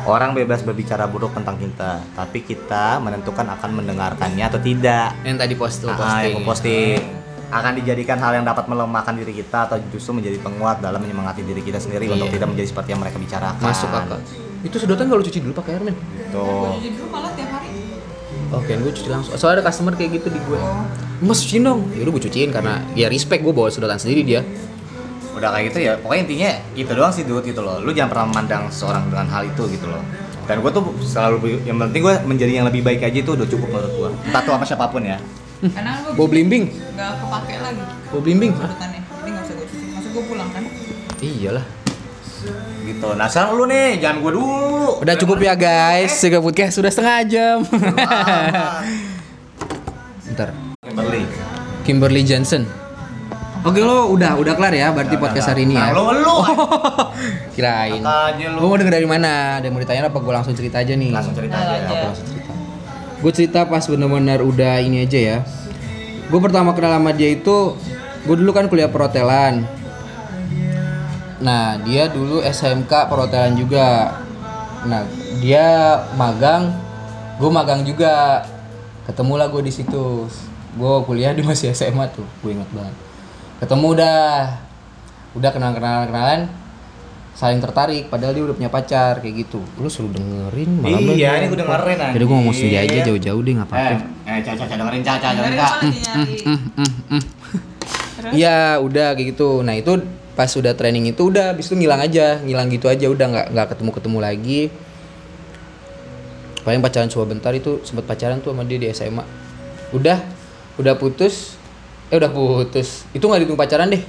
Orang bebas berbicara buruk tentang kita, tapi kita menentukan akan mendengarkannya atau tidak. Yang tadi post Ah, posting. yang posting akan dijadikan hal yang dapat melemahkan diri kita atau justru menjadi penguat dalam menyemangati diri kita sendiri Iya. untuk tidak menjadi seperti yang mereka bicarakan. Masuk akal. Itu sedotan kalau cuci dulu pakai air men. Tuh. Jadi dulu malah tiap hari. Oke, gue cuci langsung. Soalnya ada customer kayak gitu di gue. Mas cuciin dong. Ya udah gue cuciin karena ya respect gue bawa sedotan sendiri dia. Udah kayak gitu ya, pokoknya intinya itu doang sih dude gitu loh. Lu jangan pernah memandang seorang dengan hal itu gitu loh. Dan gue tuh selalu yang penting gue menjadi yang lebih baik aja itu udah cukup menurut gue. Entah tuh sama siapa pun ya. Karena gue blimbing. nggak kepake lagi Bawa blimbing. sedotannya. Jadi nggak usah gue cuci. Maksud gue pulang kan. Iyalah. Gitu. Nah sekarang lu nih, jangan gue dulu. Udah cukup ya guys. Sega podcast sudah setengah jam. Bentar. Kimberly. Kimberly Johnson. Oke lo udah udah kelar ya berarti podcast hari ini ya. Nah, lu lu. Kirain. aja lu. Gue mau denger dari mana? Ada yang mau ditanya apa? Gue langsung cerita aja nih. Langsung cerita aja. Apa langsung cerita? Gue cerita pas bener-bener udah ini aja ya. Gue pertama kenal sama dia itu, gue dulu kan kuliah perhotelan. Nah dia dulu SMK perhotelan juga. Nah dia magang, gue magang juga. Ketemulah gue di situ. Gue kuliah di masih SMA tuh, gue ingat banget. Ketemu udah, udah kenal-kenalan kenalan, saling tertarik. Padahal dia udah punya pacar kayak gitu. Lu suruh dengerin malah Iya, ini gue dengerin anjing. Jadi gue ngomong sendiri aja jauh-jauh deh nggak apa-apa. Eh, eh, caca, caca dengerin caca, Dengerin caca. lagi nyari. Terus? Iya udah kayak gitu. Nah itu pas udah training itu udah, habis itu ngilang aja, ngilang gitu aja udah nggak nggak ketemu ketemu lagi. Paling pacaran cuma bentar itu sempat pacaran tuh sama dia di SMA. Udah, udah putus, eh udah putus. Itu nggak dihitung pacaran deh.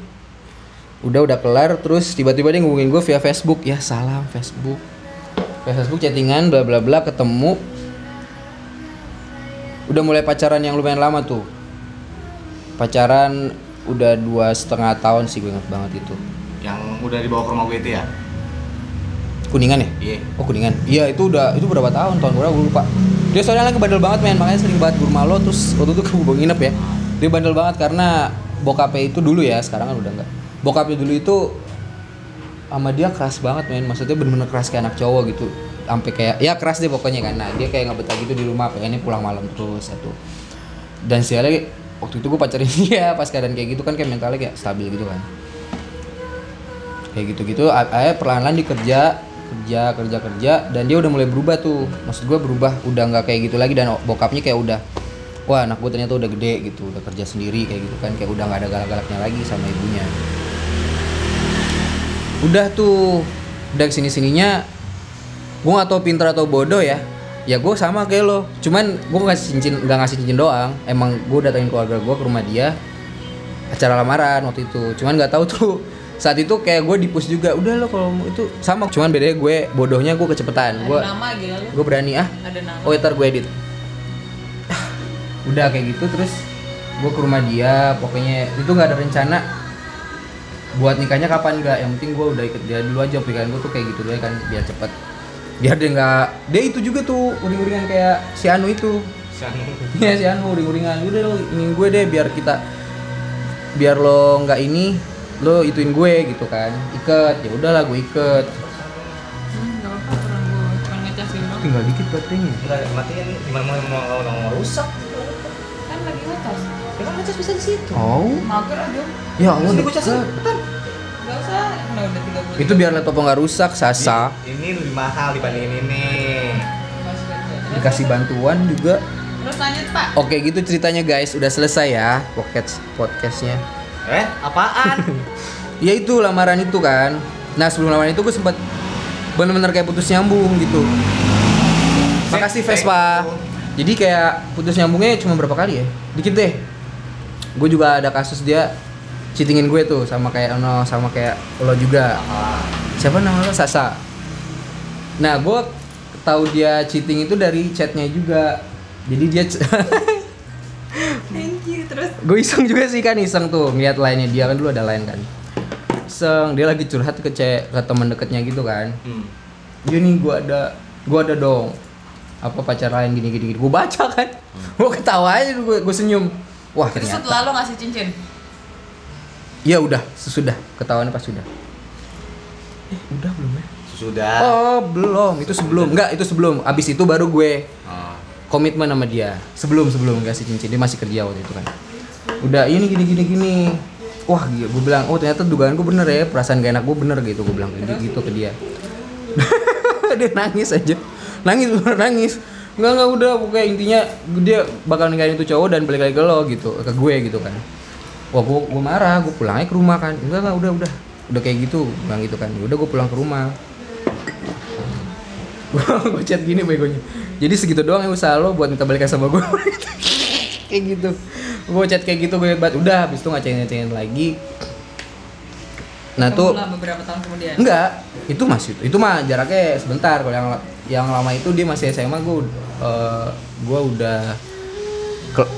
Udah udah kelar, terus tiba-tiba dia ngubungin gue via Facebook. Ya salam Facebook. Via Facebook chattingan, bla bla bla, ketemu. Udah mulai pacaran yang lumayan lama tuh pacaran udah dua setengah tahun sih gue inget banget itu. Yang udah dibawa ke rumah gue itu ya? kuningan ya? Iya. oh kuningan. Iya itu udah itu berapa tahun? Tahun berapa? Gue lupa. Dia soalnya lagi bandel banget men. Makanya sering banget rumah lo terus waktu itu ke gue nginep ya. Dia bandel banget karena bokapnya itu dulu ya sekarang kan udah enggak bokapnya dulu itu sama dia keras banget men. Maksudnya bener-bener keras kayak anak cowok gitu. Sampai kayak ya keras deh pokoknya kan. Nah dia kayak nggak betah gitu di rumah pengennya pulang malam terus satu. Dan sialnya waktu itu gue pacarin dia pas keadaan kayak gitu kan kayak mentalnya kayak stabil gitu kan. Kayak gitu-gitu akhirnya perlahan-lahan dikerja kerja kerja kerja dan dia udah mulai berubah tuh. Maksud gue berubah udah nggak kayak gitu lagi dan bokapnya kayak udah wah anak gue ternyata udah gede gitu udah kerja sendiri kayak gitu kan kayak udah nggak ada galak-galaknya lagi sama ibunya. Udah tuh udah ke sini sininya gue nggak tahu pintar atau bodoh ya ya gue sama kayak lo. Cuman gue ngasih cincin nggak ngasih cincin doang. Emang gue datangin keluarga gue ke rumah dia acara lamaran waktu itu. Cuman nggak tahu tuh saat itu kayak gue dipus juga udah lo kalau itu sama. Cuman bedanya gue bodohnya gue kecepetan gue gue berani ah Ada nama. oh ntar gue edit. Udah kayak gitu terus gue ke rumah dia pokoknya itu nggak ada rencana buat nikahnya kapan nggak. Yang penting gue udah ikut dia dulu aja pikiran gue tuh kayak gitu dulu kan biar cepet biar dia nggak dia itu juga tuh uring-uringan kayak si Anu itu Iya si Anu uring-uringan udah lo ini gue deh biar kita biar lo nggak ini lo ituin gue gitu kan iket ya udahlah gue iket tinggal dikit baterainya Enggak, matiin nih. Gimana mau mau mau, rusak? Kan lagi ngecas. Ya kan ngecas bisa di situ. oh Mager aja. ya Allah Sini gue cas deket. Gak usah. Nah udah itu biar laptop nggak rusak sasa. Ini lebih mahal dibanding ini. Dikasih bantuan juga. Terus lanjut pak. oke gitu ceritanya guys. Udah selesai ya podcast podcastnya. Eh, apaan? ya itu lamaran itu kan. Nah sebelum lamaran itu gue sempat bener-bener kayak putus nyambung gitu. Makasih Vespa. jadi kayak putus nyambungnya cuma berapa kali ya? Dikit deh. Gue juga ada kasus dia cheatingin gue tuh sama kayak Ono sama kayak lo juga. Siapa nama lo Sasa. Nah gue tahu dia cheating itu dari chatnya juga. Jadi dia Thank you. Terus? Gue iseng juga sih kan iseng tuh ngeliat lainnya dia kan dulu ada lain kan. Iseng dia lagi curhat ke cewek ke teman deketnya gitu kan. Hmm. dia nih gue ada gue ada dong. Apa pacar lain gini gini, gini. gue baca kan. Gue ketawa aja gue gue senyum. Wah terus ternyata. setelah lo ngasih cincin. Ya udah sesudah ketahuannya pas sudah eh udah belum ya Sudah. Oh, belum. Itu sebelum. Enggak, itu sebelum. Abis itu baru gue Oh. komitmen sama dia. Sebelum sebelum kasih cincin dia masih kerja waktu itu kan. Udah ini gini gini gini. Wah, gila. gue bilang, oh ternyata dugaan gue bener ya, perasaan gak enak gue bener gitu, gue bilang gitu ke dia. dia nangis aja, nangis bener nangis. Enggak enggak udah, pokoknya intinya dia bakal ninggalin itu cowok dan balik lagi ke lo gitu, ke gue gitu kan. Wah, gue, gue marah, gue pulang aja ke rumah kan. Enggak enggak udah udah, udah kayak gitu, bilang gitu kan. Udah gue pulang ke rumah. gue chat gini begonya jadi segitu doang ya usaha lo buat minta balikan sama gue kayak gitu gue chat kayak gitu gue banget udah habis itu ngacengin ngacengin lagi nah tuh beberapa tahun kemudian. enggak itu masih itu mah jaraknya sebentar kalau yang yang lama itu dia masih SMA gue eh, gue udah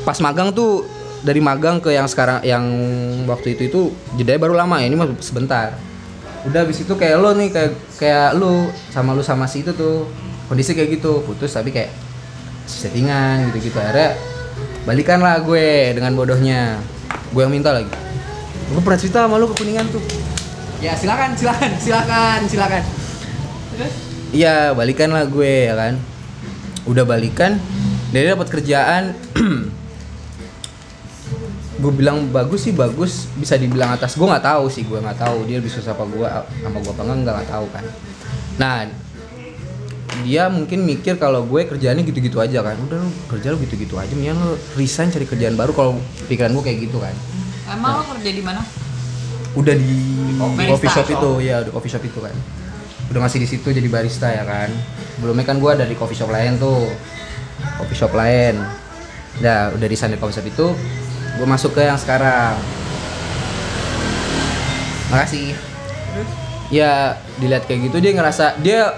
pas magang tuh dari magang ke yang sekarang yang waktu itu itu jedanya baru lama ya ini mah sebentar. Udah habis itu kayak lo nih kayak kayak lu sama lu sama si itu tuh kondisi kayak gitu putus tapi kayak settingan gitu gitu akhirnya balikan lah gue dengan bodohnya. Gue yang minta lagi. Gue pernah cerita sama lu ke kuningan tuh. Ya silakan silakan silakan silakan. Terus? Iya balikan lah gue ya kan. Udah balikan dia dapat kerjaan gue bilang bagus sih bagus. Bisa dibilang atas gue nggak tahu sih gue nggak tahu dia lebih susah apa gue sama gue apa enggak nggak nggak tahu kan. Nah dia mungkin mikir kalau gue kerjaannya gitu-gitu aja kan. Udah lu kerja lu gitu-gitu aja mendingan lu resign cari kerjaan baru. Kalau pikiran gue kayak gitu kan. Emang lo kerja di mana? udah di Barista coffee shop itu ya udah coffee shop itu kan. Udah masih di situ jadi barista ya kan. Sebelumnya kan gua dari coffee shop lain tuh. Coffee shop lain. Nah udah resign dari coffee shop itu gue masuk ke yang sekarang. Makasih. Terus? Ya dilihat kayak gitu dia ngerasa dia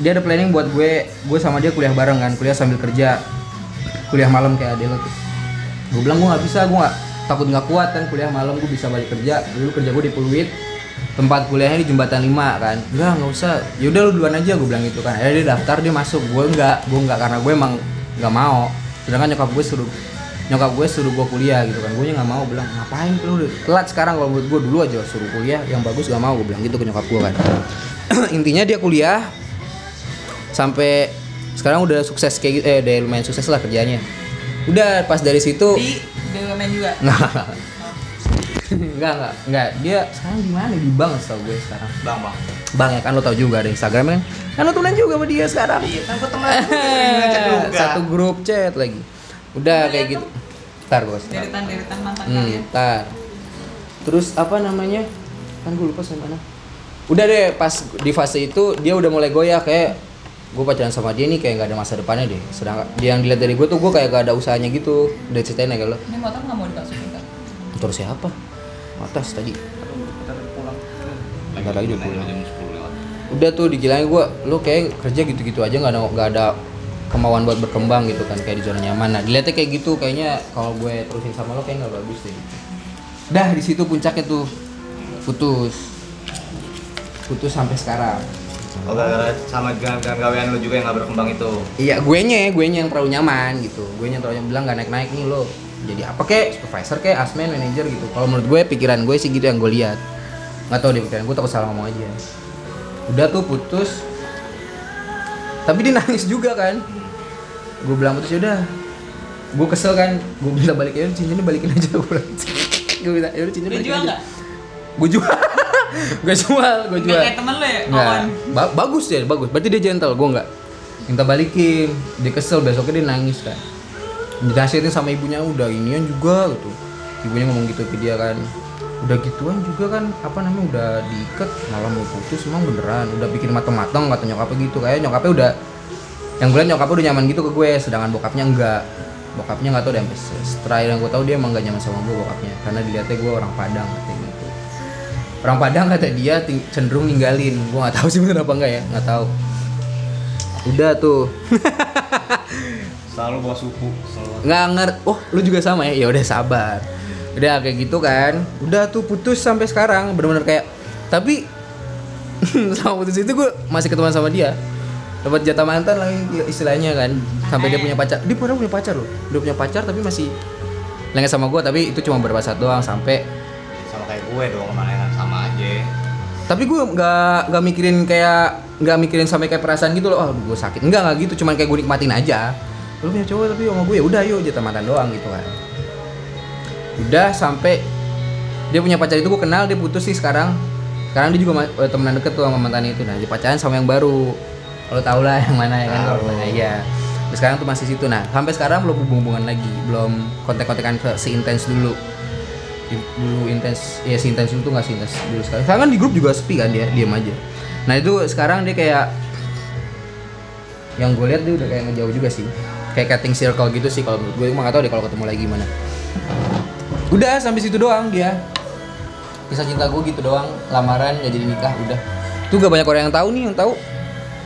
dia ada planning buat gue gue sama dia kuliah bareng kan kuliah sambil kerja. Kuliah malam kayak Adele tuh. Gue bilang gue nggak bisa gue nggak takut nggak kuat kan kuliah malam gue bisa balik kerja. Dulu kerja gue di Pluit tempat kuliahnya di jembatan 5 kan. Enggak nggak usah. Yaudah lu duluan aja gue bilang gitu kan. Akhirnya dia daftar dia masuk. Gue enggak gue enggak karena gue emang nggak mau. Sedangkan nyokap gue suruh nyokap gue suruh gue kuliah gitu kan gue nggak mau bilang ngapain lu telat sekarang kalau menurut gue dulu aja suruh kuliah yang bagus gak mau gue bilang gitu ke nyokap gue kan intinya dia kuliah sampai sekarang udah sukses kayak gitu eh udah lumayan sukses lah kerjanya udah pas dari situ di BUMN juga. Nggak. Enggak, enggak, enggak. Dia sekarang di mana? Di bank setahu gue sekarang. Bang, bang. Bang ya kan lo tau juga ada Instagram kan. Kan lo temenan juga sama dia sekarang. Iya, kan gua temenan. Satu grup chat lagi. Udah kayak gitu. Ntar gue sebentar. Deretan-deretan mantan Hmm, kalian. ntar. Terus apa namanya? Kan gue lupa sama mana. Udah deh pas di fase itu dia udah mulai goyah kayak gue pacaran sama dia nih kayak gak ada masa depannya deh. Sedangkan dia yang dilihat dari gue tuh gue kayak gak ada usahanya gitu. Udah ceritain ya kalau Ini motor nggak mau kan? motor siapa? Atas tadi. Bentar lagi dia pulang. Jam 10 lewat. Udah tuh dibilangin gue, lo kayak kerja gitu-gitu aja nggak ada nggak ada kemauan buat berkembang gitu kan kayak di zona nyaman. Nah dilihatnya kayak gitu kayaknya kalau gue terusin sama lo kayak nggak bagus deh. Dah di situ puncaknya tuh putus, putus sampai sekarang. Oh, gara-gara sama gawean lu juga yang gak berkembang itu. Iya, gue nya, gue nya yang terlalu nyaman gitu. Gue yang terlalu nyaman bilang nggak naik-naik nih lo. Jadi apa kek, supervisor kek, asmen, manager gitu. Kalau menurut gue pikiran gue sih gitu yang gue lihat. Nggak tahu deh pikiran gue takut salah ngomong aja. Udah tuh putus. Tapi dia nangis juga kan. Gue bilang putus ya udah. Gue kesel kan, gue minta balik ya cincinnya balikin aja gue bilang. gue bilang ya udah cincinnya balikin jual aja. Gue jual. gue jual, gue jual. kayak temen lo ya, Nggak. kawan. Ba- bagus ya, bagus. Berarti dia gentle, gue nggak. Minta balikin, dia kesel besoknya dia nangis kan. Dinasihatin sama ibunya udah inian juga gitu. Ibunya ngomong gitu ke dia kan. Udah gituan juga kan apa namanya udah diikat malah mau putus emang beneran udah bikin mateng-mateng kata nyokapnya gitu kayak nyokapnya udah yang gue liat nyokapnya udah nyaman gitu ke gue sedangkan bokapnya enggak. Bokapnya nggak tahu deh terakhir yang gue tahu dia emang gak nyaman sama gue bokapnya. Karena dilihatnya gue orang Padang katanya gitu. Orang Padang kata dia cenderung ninggalin. Gue nggak tahu sih bener apa enggak ya nggak tahu. Udah tuh. Selalu bawa suku, nggak ngerti oh lu juga sama ya? Ya udah sabar. Udah kayak gitu kan. Udah tuh putus sampai sekarang. Bener-bener kayak tapi sama putus itu gue masih ketemuan sama dia dapat jatah mantan lagi istilahnya kan. Sampai dia punya pacar. Dia padahal punya pacar loh. Dia punya pacar tapi masih lengket sama gue tapi itu cuma beberapa saat doang sampai Sama kayak gue dong, ke mana sama aja. tapi gue nggak nggak mikirin kayak nggak mikirin sampai kayak perasaan gitu loh. Oh gue sakit. Enggak nggak gitu. Cuman kayak gue nikmatin aja. Lu punya cowok tapi sama gue ya udah yuk jatah mantan doang gitu kan. Udah sampai dia punya pacar itu gue kenal dia putus sih sekarang. Sekarang dia juga eh, temenan deket tuh sama mantannya itu. Nah dia pacaran sama yang baru lo tau lah yang mana ya kan? Iya. Terus sekarang tuh masih situ. Nah sampai sekarang belum hubung-hubungan lagi. Belum kontak-kontakan ke seintens dulu. Di- dulu intens ya si intens itu nggak si intens dulu sekarang. Sekarang kan di grup juga sepi kan dia diam aja. Nah itu sekarang dia kayak yang gue lihat dia udah kayak ngejauh juga sih. Kayak cutting circle gitu sih kalau menurut gue. Emang gak tau deh kalau ketemu lagi gimana. Udah sampai situ doang dia. Kisah cinta gue gitu doang. Lamaran jadi nikah udah. Itu gak banyak orang yang tahu nih yang tahu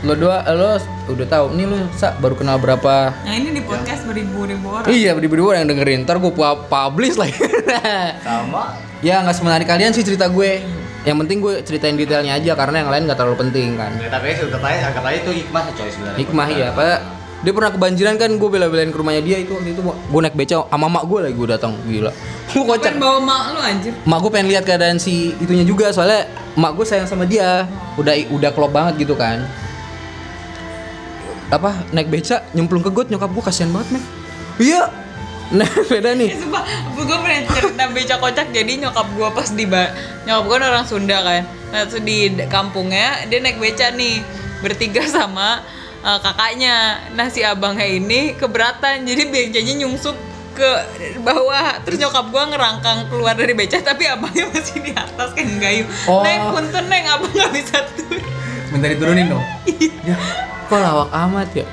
lo doa lo udah tahu. Nih lo sa baru kenal berapa? Nah ini di podcast beribu-ribu orang. iya berdua orang yang dengerin. Ntar gue pu- publish lagi. Sama. ya nggak semenarik kalian sih cerita gue. Yang penting gue ceritain detailnya aja karena yang lain nggak terlalu penting kan. Ya, tapi sudah aja anggap aja itu hikmah coy sebenarnya. hikmah ya pak. Dia pernah kebanjiran kan. Gue bela-belain ke rumahnya dia itu waktu itu. Gue naik beca sama mak gue lagi gue datang. Gila. Gue kocak. Kan bawa mak lu anjir. mak gue pengen lihat keadaan si itunya juga soalnya mak gue sayang sama dia. Udah udah klop banget gitu kan apa naik beca nyemplung ke got nyokap gue kasihan banget men. Iya. Nah beda nih. Sumpah, gue pernah cerita beca kocak jadi nyokap gue pas di ba- nyokap gue orang Sunda kan. Nah di kampungnya dia naik beca nih bertiga sama uh, kakaknya. Nah si abangnya ini keberatan jadi becanya nyungsup ke bawah. Terus nyokap gue ngerangkang keluar dari beca tapi abangnya masih di atas kan gayu Oh. naik punten naik abang nggak bisa turun minta diturunin dong. Ya kok lawak amat ya?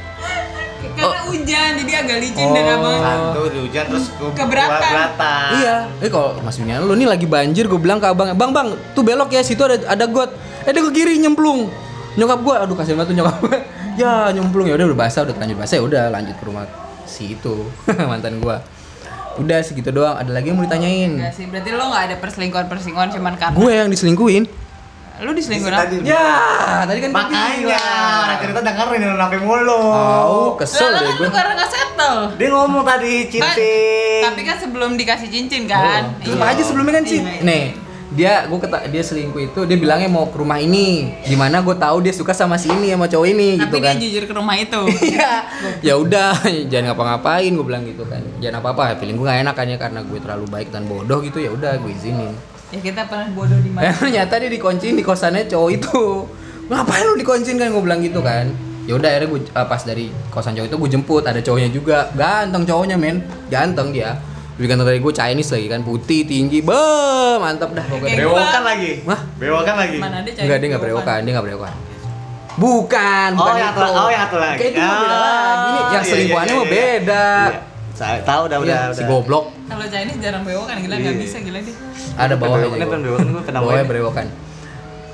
Karena hujan jadi agak licin dan Oh. abang Satu di hujan terus Keberatan. Iya, eh kalau maksudnya lu nih lagi banjir, gue bilang ke abang, bang bang, tuh belok ya, situ ada ada got, eh dia ke kiri nyemplung, nyokap gue, aduh kasihan banget tuh nyokap gue, ya nyemplung. Ya udah udah basah, udah terlanjur basah ya udah lanjut ke rumah si itu mantan gue, udah segitu doang, ada lagi yang mau ditanyain, Enggak sih, berarti lo gak ada perselingkuhan-perselingkuhan cuman karena gue yang diselingkuhin, Lu diselingkuhin Tadi. apa? ya tadi kan Makanya orang cerita dengerin yang nape mulu. Oh, kesel deh kan gue. lu karena gak settle Dia ngomong tadi Kan- cincin. Tapi kan sebelum dikasih cincin kan Terus Iya. apa aja sebelumnya kan sih? Iya, iya. Nih, dia gue kata dia selingkuh itu dia bilangnya mau ke rumah ini, di mana gue tahu dia suka sama si ini sama cowok ini Tapi gitu dia kan. jujur ke rumah itu Iya. ya udah, jangan ngapa-ngapain gue bilang gitu kan. Jangan apa-apa, feeling gue gak enak kan ya karena gue terlalu baik dan bodoh gitu ya udah gue izinin. Ya kita pernah bodoh di Eh mana ternyata dia dikunciin di kosannya cowok itu. Ngapain lu dikunciin kan gue bilang gitu kan. Ya udah akhirnya gue eh, pas dari kosan cowok itu gue jemput ada cowoknya juga. Ganteng cowoknya men. Ganteng dia. Lebih ganteng dari gue Chinese lagi kan putih tinggi. Be, mantap dah pokoknya. Kayak Bewokan lagi. Wah? Bewokan lagi. Mana ada Enggak dia nggak berewokan, dia nggak berewokan. Bukan, Oh, bukan yang itu. oh, yang satu lagi. Kayak itu mah beda Ah, lagi. Ini yang iya, selingkuhannya iya, mah iya. beda. Iya. Saya tahu udah udah Iya, udah. si goblok. Kalau Chinese jarang bewokan gila nggak Iya. bisa gila deh Ada bawahnya. Ini kan bewokan gue pernah Bawahnya main. berewokan.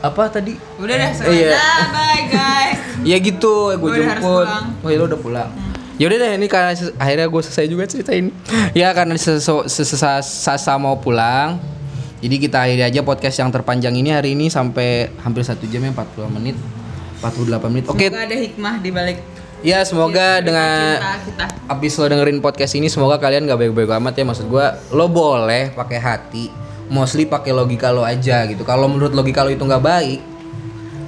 Apa tadi? Udah deh, seru Iya. aja. Bye guys. Ya gitu, gue jemput. pulang. Oh ya lu udah pulang. Ya udah deh, ini karena akhirnya gue selesai juga cerita ini. ya karena sesa mau pulang. Jadi kita akhiri aja podcast yang terpanjang ini hari ini sampai hampir satu jam ya 40 menit. 48 menit. Oke. Semoga ada hikmah di balik Ya semoga dengan kita. abis lo dengerin podcast ini semoga kalian gak baik-baik amat ya maksud gua lo boleh pakai hati mostly pakai logika lo aja gitu kalau menurut logika lo itu nggak baik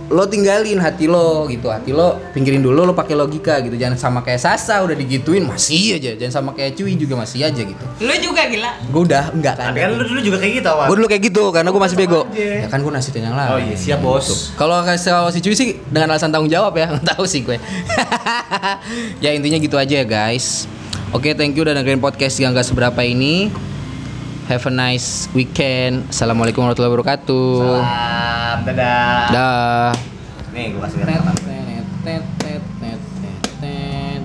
lo tinggalin hati lo gitu. Hati lo pinggirin dulu lo pakai logika gitu. Jangan sama kayak Sasa udah digituin masih aja. Jangan sama kayak Cuy juga masih aja gitu. Lu juga gila. gue udah enggak kan? Tapi kan lu dulu juga kayak gitu awal. gue dulu kayak gitu karena gue masih bego. Aja. ya kan gue nasihatin yang lain. Oh iya, siap, Bos. kalau kalau si Cuy sih dengan alasan tanggung jawab ya nggak tahu sih gue. Ya intinya gitu aja ya guys. Oke thank you udah dengerin podcast yang gak seberapa ini have a nice weekend. Assalamualaikum warahmatullahi wabarakatuh. Salam, dadah. dah. Nih gue kasih